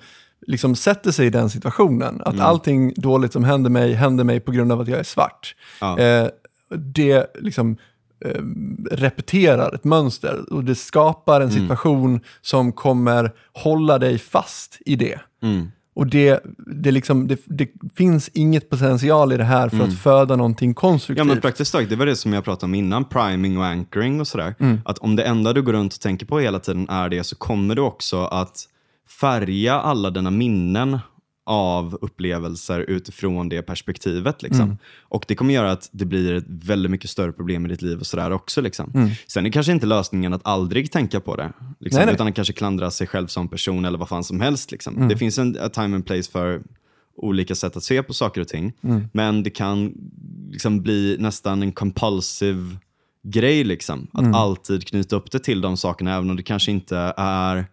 liksom sätter sig i den situationen. Att allting dåligt som händer mig, händer mig på grund av att jag är svart.
Ja.
Eh, det liksom eh, repeterar ett mönster och det skapar en situation som kommer hålla dig fast i det.
mm,
Och det, det, liksom, det, det finns inget potential i det här för att föda någonting
Ja
konstruktivt.
men praktiskt taget, det var det som jag pratade om innan, priming och anchoring och sådär.
Mm.
Att om det enda du går runt och tänker på hela tiden är det så kommer du också att färga alla dina minnen av upplevelser utifrån det perspektivet. Liksom.
Mm.
Och det kommer göra att det blir ett väldigt mycket större problem i ditt liv och sådär också. Liksom.
Mm.
Sen är kanske inte lösningen att aldrig tänka på det. Liksom,
Nej, nej.
Utan att kanske klandra sig själv som person eller vad fan som helst. Liksom.
Mm.
Det finns en time and place för olika sätt att se på saker och ting.
Mm.
Men det kan liksom bli nästan en compulsive grej. Liksom. Att
Mm.
alltid knyta upp det till de sakerna, även om det kanske inte är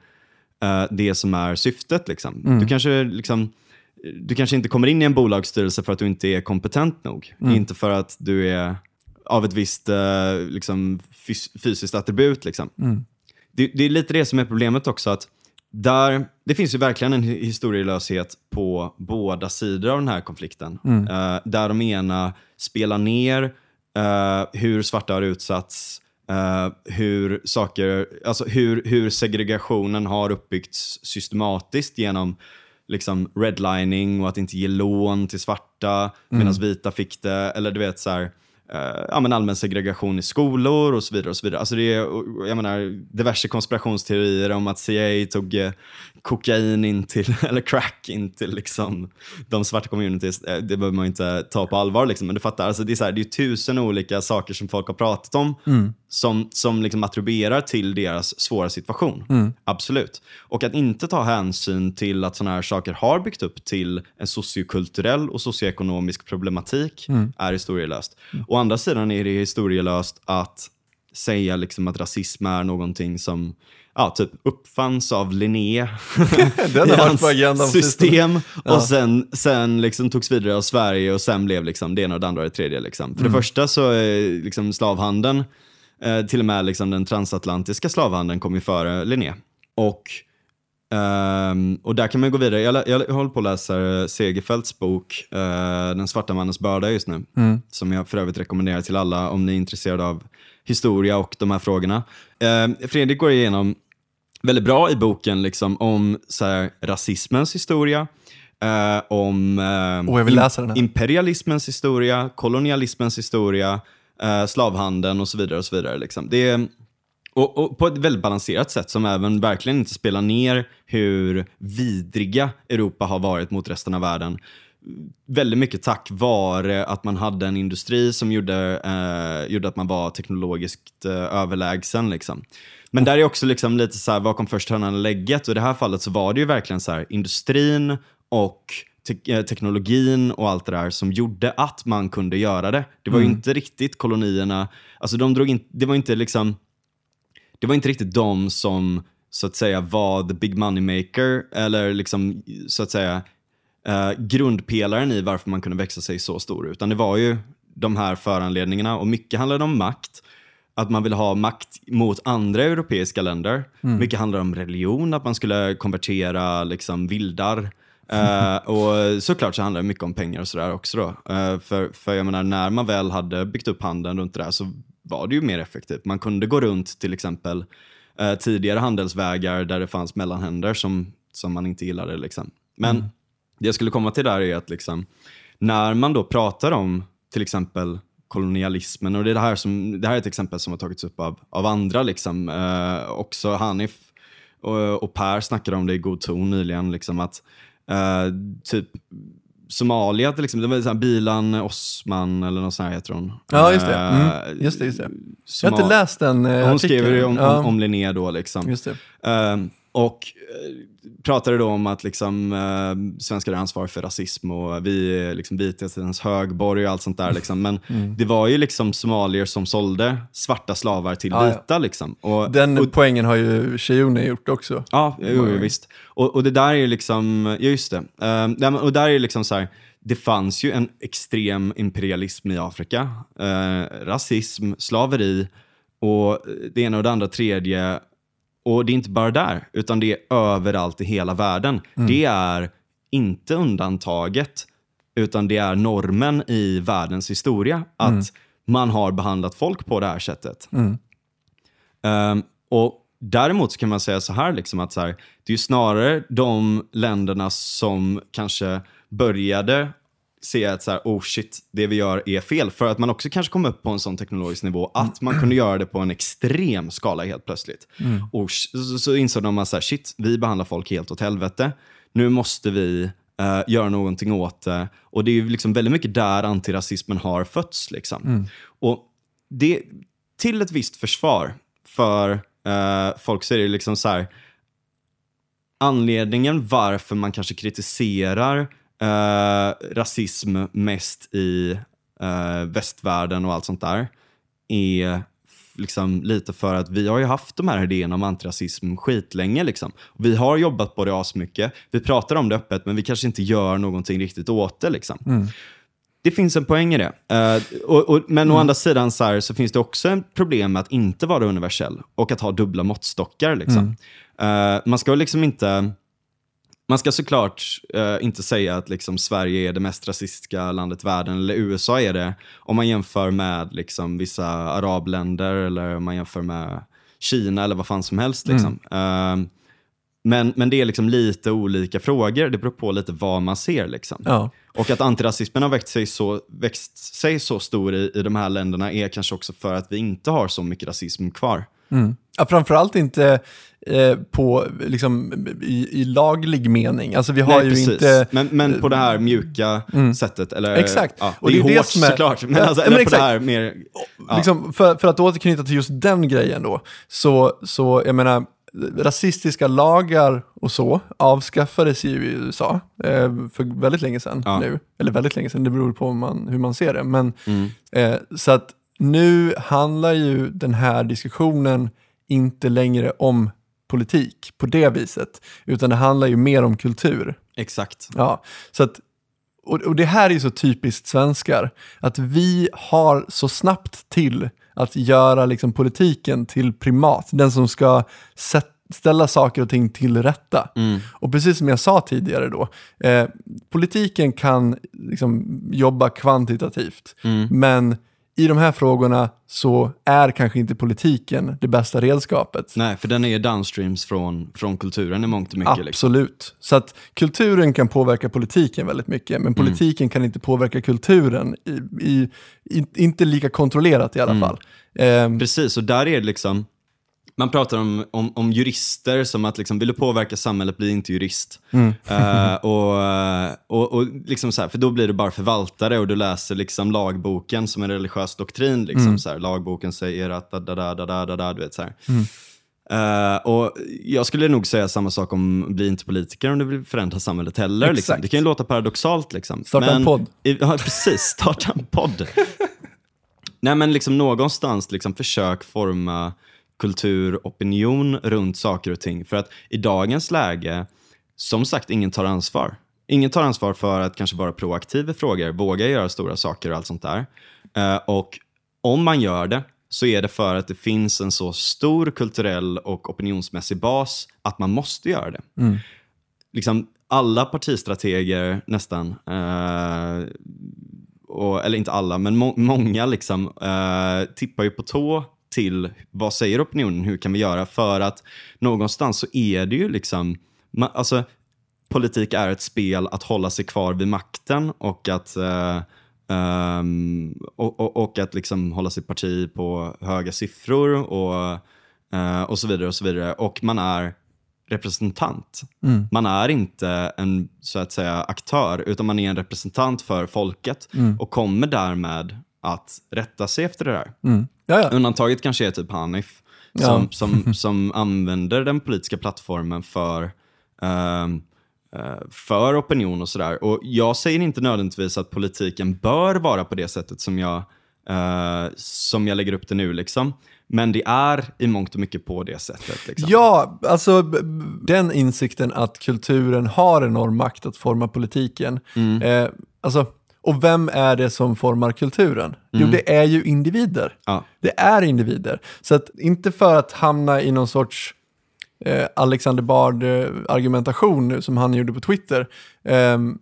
eh, det som är syftet. Liksom.
Mm.
Du, kanske, liksom, du kanske inte kommer in i en bolagsstyrelse för att du inte är kompetent nog.
Mm.
Inte för att du är av ett visst eh, liksom, fys- fysiskt attribut. Liksom.
Mm.
Det, det är lite det som är problemet också. att där, Det finns ju verkligen en hi- historielöshet på båda sidor av den här konflikten.
Mm.
Eh, där de ena spelar ner eh, hur svarta har utsatts, eh, hur, saker, alltså hur, hur segregationen har uppbyggts systematiskt genom liksom redlining och att inte ge lån till svarta medan vita fick det. Eller du vet så här, eh, ja, men allmän segregation i skolor och så vidare. och så vidare. Alltså det är jag menar, diverse konspirationsteorier om att CIA tog eh, kokain in till, eller crack in till liksom, de svarta communities. Eh, Det behöver man inte ta på allvar, liksom, men du fattar. Alltså det, är så här, det är tusen olika saker som folk har pratat om som, som liksom attribuerar till deras svåra situation. Absolut. Och att inte ta hänsyn till att sådana här saker har byggt upp till en sociokulturell och socioekonomisk problematik är historielöst. Å andra sidan är det historielöst att säga liksom att rasism är någonting som ja, typ uppfanns av Linné
Den har varit på agendan
system
Ja.
och sen, sen liksom togs vidare av Sverige och sen blev liksom det ena och det andra och det tredje. Liksom. För det första så är liksom slavhandeln, eh, till och med liksom den transatlantiska slavhandeln kom ju före Linné. Och, ehm, och där kan man gå vidare. Jag, jag håller på att läsa Segerfeldts bok eh, Den svarta mannens börda just nu. Som jag för övrigt rekommenderar till alla om ni är intresserade av historia och de här frågorna. Eh, Fredrik går igenom väldigt bra i boken liksom, om så här, rasismens historia, eh, om eh,
den här.
imperialismens historia, kolonialismens historia, eh, slavhandeln och så vidare. och så vidare liksom. det är, och, och på ett väldigt balanserat sätt som även verkligen inte spelar ner hur vidriga Europa har varit mot resten av världen. Väldigt mycket tack vare att man hade en industri som gjorde, eh, gjorde att man var teknologiskt eh, överlägsen. Liksom. Men där är också liksom lite så här, vad kom först hönan eller ägget? Och i det här fallet så var det ju verkligen så här, industrin och te- eh, teknologin och allt det där som gjorde att man kunde göra det. Det var ju inte riktigt kolonierna, alltså de drog in, det var inte liksom det var inte riktigt de som så att säga var the big money maker eller liksom så att säga eh, grundpelaren i varför man kunde växa sig så stor. Utan det var ju de här föranledningarna och mycket handlade om makt. Att man ville ha makt mot andra europeiska länder. Mycket handlade om religion, att man skulle konvertera liksom vildar. Eh, och såklart så handlar det mycket om pengar och sådär också då. Eh, för, för jag menar, när man väl hade byggt upp handeln runt det där så var det ju mer effektivt. Man kunde gå runt till exempel eh, tidigare handelsvägar där det fanns mellanhänder som, som man inte gillade. Liksom. Men det jag skulle komma till där är att liksom, när man då pratar om till exempel kolonialismen, och det, är det, här som, det här är ett exempel som har tagits upp av, av andra, liksom, eh, också Hanif och, och Per snackade om det i god ton nyligen, liksom, att eh, typ Somalia till exempel, det var så här Bilan Osman eller något sånt här heter hon.
Ja, just det.
Eh,
Mm. Just det, just det. Jag har inte läst den eh,
Hon
artikeln.
skriver ju om,
Ja,
om, om Linné då. Liksom.
Just det.
Ehm, och eh, pratade då om att liksom, uh, svenskar har ansvar för rasism och vi är liksom vithetens högborg och allt sånt där. Liksom. Men det var ju liksom somalier som sålde svarta slavar till
Mm. Ja, ja.
vita. Liksom. Och,
Den
och,
poängen har ju Shione gjort också.
Ja, jo, jo, visst. Och, och det där är ju liksom, ja just det. Men- och där är liksom så här, det fanns ju en extrem imperialism i Afrika. Eh, rasism, slaveri och det ena och det andra tredje. Och det är inte bara där, utan det är överallt i hela världen. Det är inte undantaget, utan det är normen i världens historia. Att man har behandlat folk på det här sättet. Ehm, och Däremot så kan man säga så här, liksom att så här, det är ju snarare de länderna som kanske började se att så här, oh shit, det vi gör är fel. För att man också kanske kom upp på en sån teknologisk nivå att man kunde göra det på en extrem skala helt plötsligt. Och så, så insåg de att så här, shit, vi behandlar folk helt åt helvete. Nu måste vi eh, göra någonting åt det. Och det är ju liksom väldigt mycket där antirasismen har fötts. Liksom. Och det, till ett visst försvar för eh, folk så är det liksom så här, anledningen varför man kanske kritiserar eh, rasism mest i eh, västvärlden och allt sånt där är liksom lite för att vi har ju haft de här idéerna om antirasism skitlänge. Liksom. Vi har jobbat på det asmycket. Vi pratar om det öppet, men vi kanske inte gör någonting riktigt åt det. Liksom. Det finns en poäng i det. Eh, och, och, men å andra sidan så, här, så finns det också ett problem med att inte vara universell och att ha dubbla måttstockar. Liksom. Eh, man ska liksom inte... Man ska såklart eh, inte säga att liksom, Sverige är det mest rasistiska landet i världen, eller USA är det, om man jämför med liksom, vissa arabländer eller om man jämför med Kina eller vad fan som helst. Liksom. Eh, Men, men det är liksom lite olika frågor. Det beror på lite vad man ser. Liksom.
Ja.
Och att antirasismen har växt sig så, växt sig så stor i, i de här länderna är kanske också för att vi inte har så mycket rasism kvar.
Mm. Ja, framförallt inte eh, på, liksom, i, i laglig mening. Alltså vi har
Nej,
ju
precis.
inte...
men, men på det här mjuka sättet. Eller,
Exakt.
Ja,
Och
det är
det är det
hårt
som är-
såklart, men,
Ja,
alltså,
men
eller på det här mer... Ja.
Liksom, för, för att återknyta till just den grejen då, så, så jag menar, rasistiska lagar och så avskaffades ju i USA eh, för väldigt länge sedan
Ja.
nu. Eller väldigt länge sedan, det beror på man, hur man ser det. Men,
Mm.
eh, så att nu handlar ju den här diskussionen inte längre om politik på det viset, utan det handlar ju mer om kultur.
Exakt.
Ja, så att, och, och det här är ju så typiskt svenskar, att vi har så snabbt till att göra liksom politiken till primat, den som ska sätt, ställa saker och ting till rätta.
Mm.
Och precis som jag sa tidigare då, eh, politiken kan liksom jobba kvantitativt,
Mm.
men i de här frågorna så är kanske inte politiken det bästa redskapet.
Nej, för den är downstreams från, från kulturen i mångt och mycket. Liksom.
Absolut. Så att kulturen kan påverka politiken väldigt mycket,
Mm.
men politiken kan inte påverka kulturen, i, i, i, inte lika kontrollerat i alla
Mm.
fall. Ehm,
Precis, och där är det liksom, man pratar om, om, om jurister som att liksom, vill du påverka samhället, bli inte jurist.
Mm.
Eh, och, eh, och, och liksom så här, för då blir du bara förvaltare och du läser liksom lagboken som en religiös doktrin. Liksom,
Mm.
så här, lagboken säger att da, da, da, da, da, da, du vet så här.
Mm.
Eh, och jag skulle nog säga samma sak om bli inte politiker om du vill förändra samhället heller. Liksom. Det kan ju låta paradoxalt. Liksom.
Starta en podd.
i- Ja, precis. Starta en podd. Nej, men liksom någonstans liksom försök forma kulturopinion runt saker och ting. För att i dagens läge, som sagt, ingen tar ansvar. Ingen tar ansvar för att kanske vara proaktiv i frågor, våga göra stora saker och allt sånt där. Eh, och om man gör det så är det för att det finns en så stor kulturell och opinionsmässig bas att man måste göra det.
Mm.
Liksom alla partistrateger nästan, eh, och, eller inte alla, men må många liksom, eh, tippar ju på tå till vad säger opinionen, hur kan vi göra? För att någonstans så är det ju liksom, ma- alltså, politik är ett spel att hålla sig kvar vid makten och att, eh, ehm, och, och, och att liksom hålla sitt parti på höga siffror och, eh, och så vidare. Och så vidare. Och man är representant.
Mm.
Man är inte en så att säga aktör, utan man är en representant för folket och kommer därmed att rätta sig efter det där.
Mm. Ja, ja.
Undantaget kanske är typ Hanif,
Ja.
som, som, som använder den politiska plattformen för, ehm, eh, för opinion och sådär. Och jag säger inte nödvändigtvis att politiken bör vara på det sättet som jag, eh, som jag lägger upp det nu. Liksom. Men det är i mångt och mycket på det sättet. Liksom.
Ja, alltså den insikten att kulturen har enorm makt att forma politiken.
Mm.
Eh, alltså, och vem är det som formar kulturen? Jo, det är ju individer.
Mm. Ja.
Det är individer. Så att inte för att hamna i någon sorts eh, Alexander Bard-argumentation nu som han gjorde på Twitter, ehm,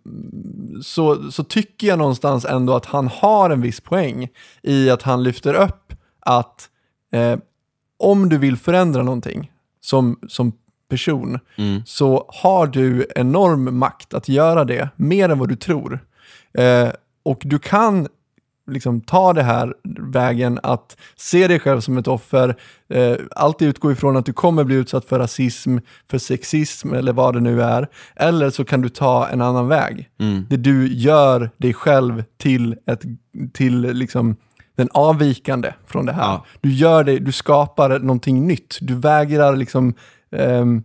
så, så tycker jag någonstans ändå att han har en viss poäng i att han lyfter upp att eh, om du vill förändra någonting som, som person
Mm.
så har du enorm makt att göra det, mer än vad du tror. Eh, och du kan liksom ta det här vägen att se dig själv som ett offer, eh, alltid utgå ifrån att du kommer bli utsatt för rasism, för sexism eller vad det nu är. Eller så kan du ta en annan väg.
Mm.
Där du gör dig själv till, ett, till liksom den avvikande från det här.
Ja.
Du gör det, du skapar någonting nytt. Du vägrar liksom ehm,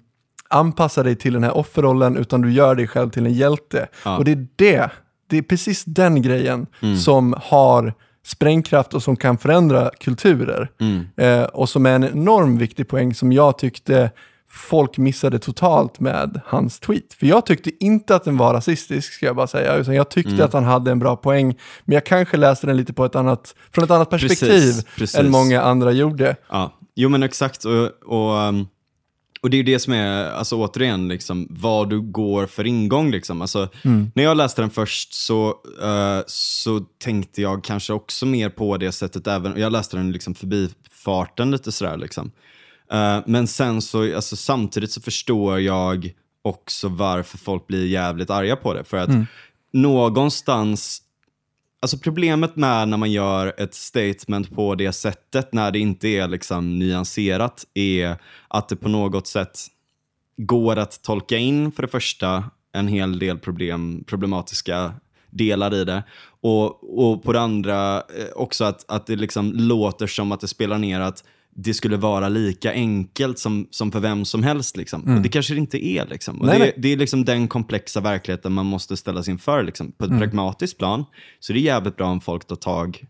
anpassa dig till den här offerrollen utan du gör dig själv till en hjälte.
Ja.
Och det är det, det är precis den grejen som har sprängkraft och som kan förändra kulturer.
Mm.
Eh, och som är en enorm viktig poäng som jag tyckte folk missade totalt med hans tweet. För jag tyckte inte att den var rasistisk, ska jag bara säga, utan jag tyckte
Mm.
att han hade en bra poäng. Men jag kanske läste den lite på ett annat, från ett annat perspektiv
Precis, precis.
än många andra gjorde.
Ja, jo men exakt. Och, och, um, och det är ju det som är, alltså återigen, liksom, vad du går för ingång. Liksom. Alltså, När jag läste den först så, eh, så tänkte jag kanske också mer på det sättet. Även, jag läste den liksom förbi farten lite sådär. Liksom. Eh, men sen så, alltså, samtidigt så förstår jag också varför folk blir jävligt arga på det. För att någonstans, alltså problemet med när man gör ett statement på det sättet, när det inte är liksom nyanserat, är att det på något sätt går att tolka in för det första en hel del problem, problematiska delar i det. Och, och på det andra eh, också att, att det liksom låter som att det spelar ner att det skulle vara lika enkelt som, som för vem som helst. Liksom. Och det kanske det inte är. Liksom.
Nej,
det,
nej.
det är liksom den komplexa verkligheten man måste ställas inför. Liksom. På ett pragmatiskt plan så är det jävligt bra om folk tar tag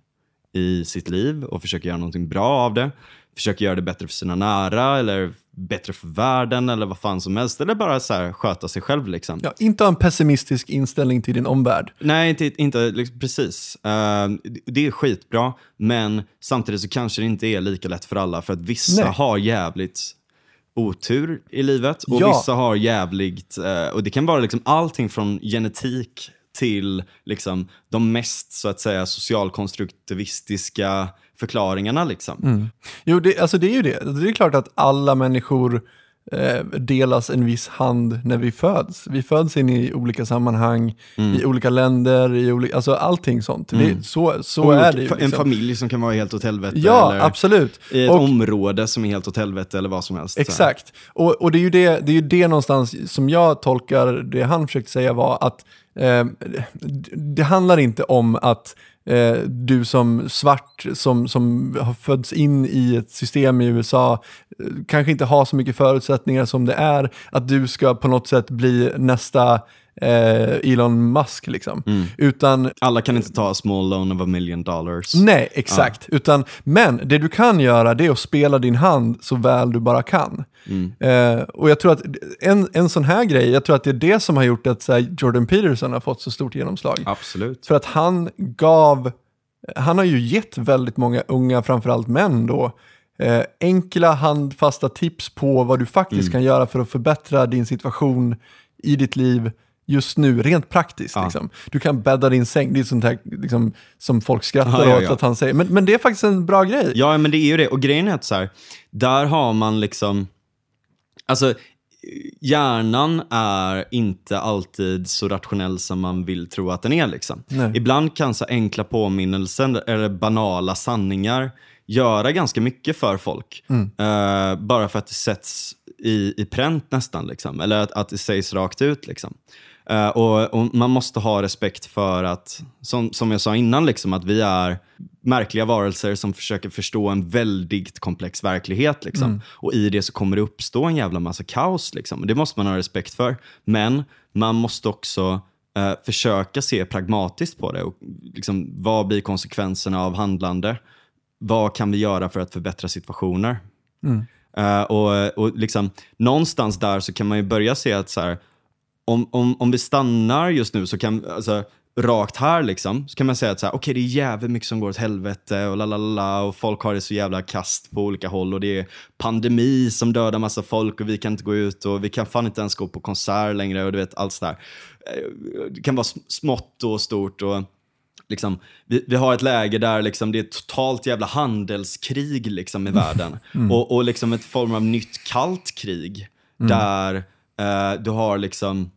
i sitt liv och försöker göra någonting bra av det. Försöker göra det bättre för sina nära eller bättre för världen eller vad fan som helst. Eller bara så här, sköta sig själv. Liksom.
Ja, inte ha en pessimistisk inställning till din omvärld.
Nej, inte, inte liksom, precis. Eh, det är skitbra, men samtidigt så kanske det inte är lika lätt för alla för att vissa
Nej.
har jävligt otur i livet och
Ja.
vissa har jävligt, eh, och det kan vara liksom allting från genetik till liksom de mest så att säga socialkonstruktivistiska förklaringarna. Liksom.
Mm. Jo, det, alltså det är ju det. Det är klart att alla människor eh, delas en viss hand när vi föds. Vi föds in i olika sammanhang,
Mm.
i olika länder, i olika, alltså allting sånt. Det, så så
Och
är det ju.
fa- En
Liksom.
familj som kan vara helt åt helvete.
Ja,
eller
absolut.
I ett
Och-
område som är helt åt helvete eller vad som helst.
Exakt. Och, och det, är ju det, det är ju det någonstans som jag tolkar det han försökte säga var att eh, det handlar inte om att eh, du som svart som, som har fötts in i ett system i USA eh, kanske inte har så mycket förutsättningar som det är, att du ska på något sätt bli nästa eh, Elon Musk liksom. Utan
Alla kan inte ta a small loan of a million dollars.
Nej, exakt. Utan, men det du kan göra det är att spela din hand så väl du bara kan. Eh, och jag tror att en, en sån här grej, jag tror att det är det som har gjort att så här, Jordan Peterson har fått så stort genomslag.
Absolut.
För att han gav, han har ju gett väldigt många unga, framförallt män då, eh, enkla handfasta tips på vad du faktiskt kan göra för att förbättra din situation i ditt liv just nu, rent praktiskt.
Ja.
Liksom. Du kan bädda din säng, det är sånt här liksom, som folk skrattar
Ja,
åt
ja.
att han säger. Men, men det är faktiskt en bra grej.
Ja, men det är ju det. Och grejen är att så här, där har man liksom... Alltså, hjärnan är inte alltid så rationell som man vill tro att den är. Liksom.
Nej.
Ibland kan så enkla påminnelser eller banala sanningar göra ganska mycket för folk. Eh, bara för att det sätts i, i pränt nästan, liksom. eller att, att det sägs rakt ut. Liksom. Eh, och, och Man måste ha respekt för att, som, som jag sa innan, liksom, att vi är märkliga varelser som försöker förstå en väldigt komplex verklighet. Liksom. Och i det så kommer det uppstå en jävla massa kaos. Liksom. Det måste man ha respekt för. Men man måste också eh, försöka se pragmatiskt på det. Och, liksom, vad blir konsekvenserna av handlande? Vad kan vi göra för att förbättra situationer? Eh, och, och liksom, någonstans där så kan man ju börja se att så här, om, om, om vi stannar just nu så kan, alltså, rakt här liksom, så kan man säga att så här, okej det är jävligt mycket som går åt helvete och la la la, och folk har det så jävla kast på olika håll och det är pandemi som dödar massa folk och vi kan inte gå ut och vi kan fan inte ens gå på konsert längre och du vet allt sådär. Eh, Det kan vara sm- smått och stort och liksom, vi, vi har ett läge där liksom, det är ett totalt jävla handelskrig liksom, i världen. Och, och liksom ett form av nytt kallt krig. Där eh, du har liksom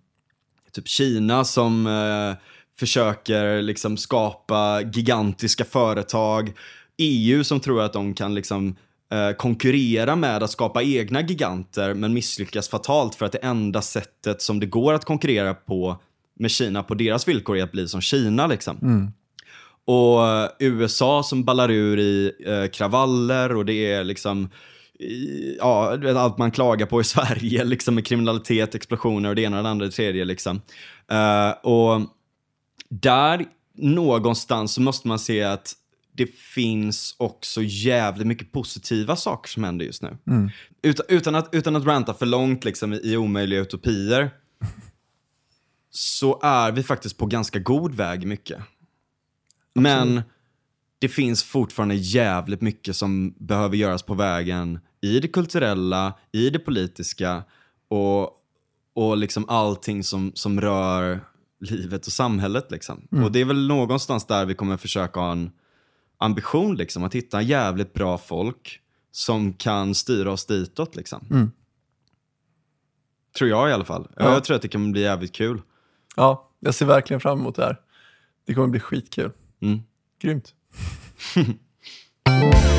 typ Kina som eh, försöker liksom skapa gigantiska företag. EU som tror att de kan liksom eh, konkurrera med att skapa egna giganter men misslyckas fatalt för att det enda sättet som det går att konkurrera på med Kina på deras villkor är att bli som Kina. Liksom. Och eh, USA som ballar ur i eh, kravaller och det är liksom ja, du vet, allt man klagar på i Sverige liksom med kriminalitet, explosioner och det ena och det andra och det tredje. Liksom. Eh, och där någonstans så måste man se att det finns också jävligt mycket positiva saker som händer just nu. Utan, utan, att, utan att ranta för långt liksom, i, i omöjliga utopier så är vi faktiskt på ganska god väg mycket. Men det finns fortfarande jävligt mycket som behöver göras på vägen i det kulturella, i det politiska och, och liksom allting som, som rör livet och samhället. Liksom. Och det är väl någonstans där vi kommer försöka ha en ambition, liksom, att hitta jävligt bra folk som kan styra oss ditåt. Liksom.
Mm.
Tror jag i alla fall.
Ja.
Jag tror att det kan bli jävligt kul.
Ja, jag ser verkligen fram emot det här. Det kommer bli skitkul.
Mm.
Grymt.
Hm.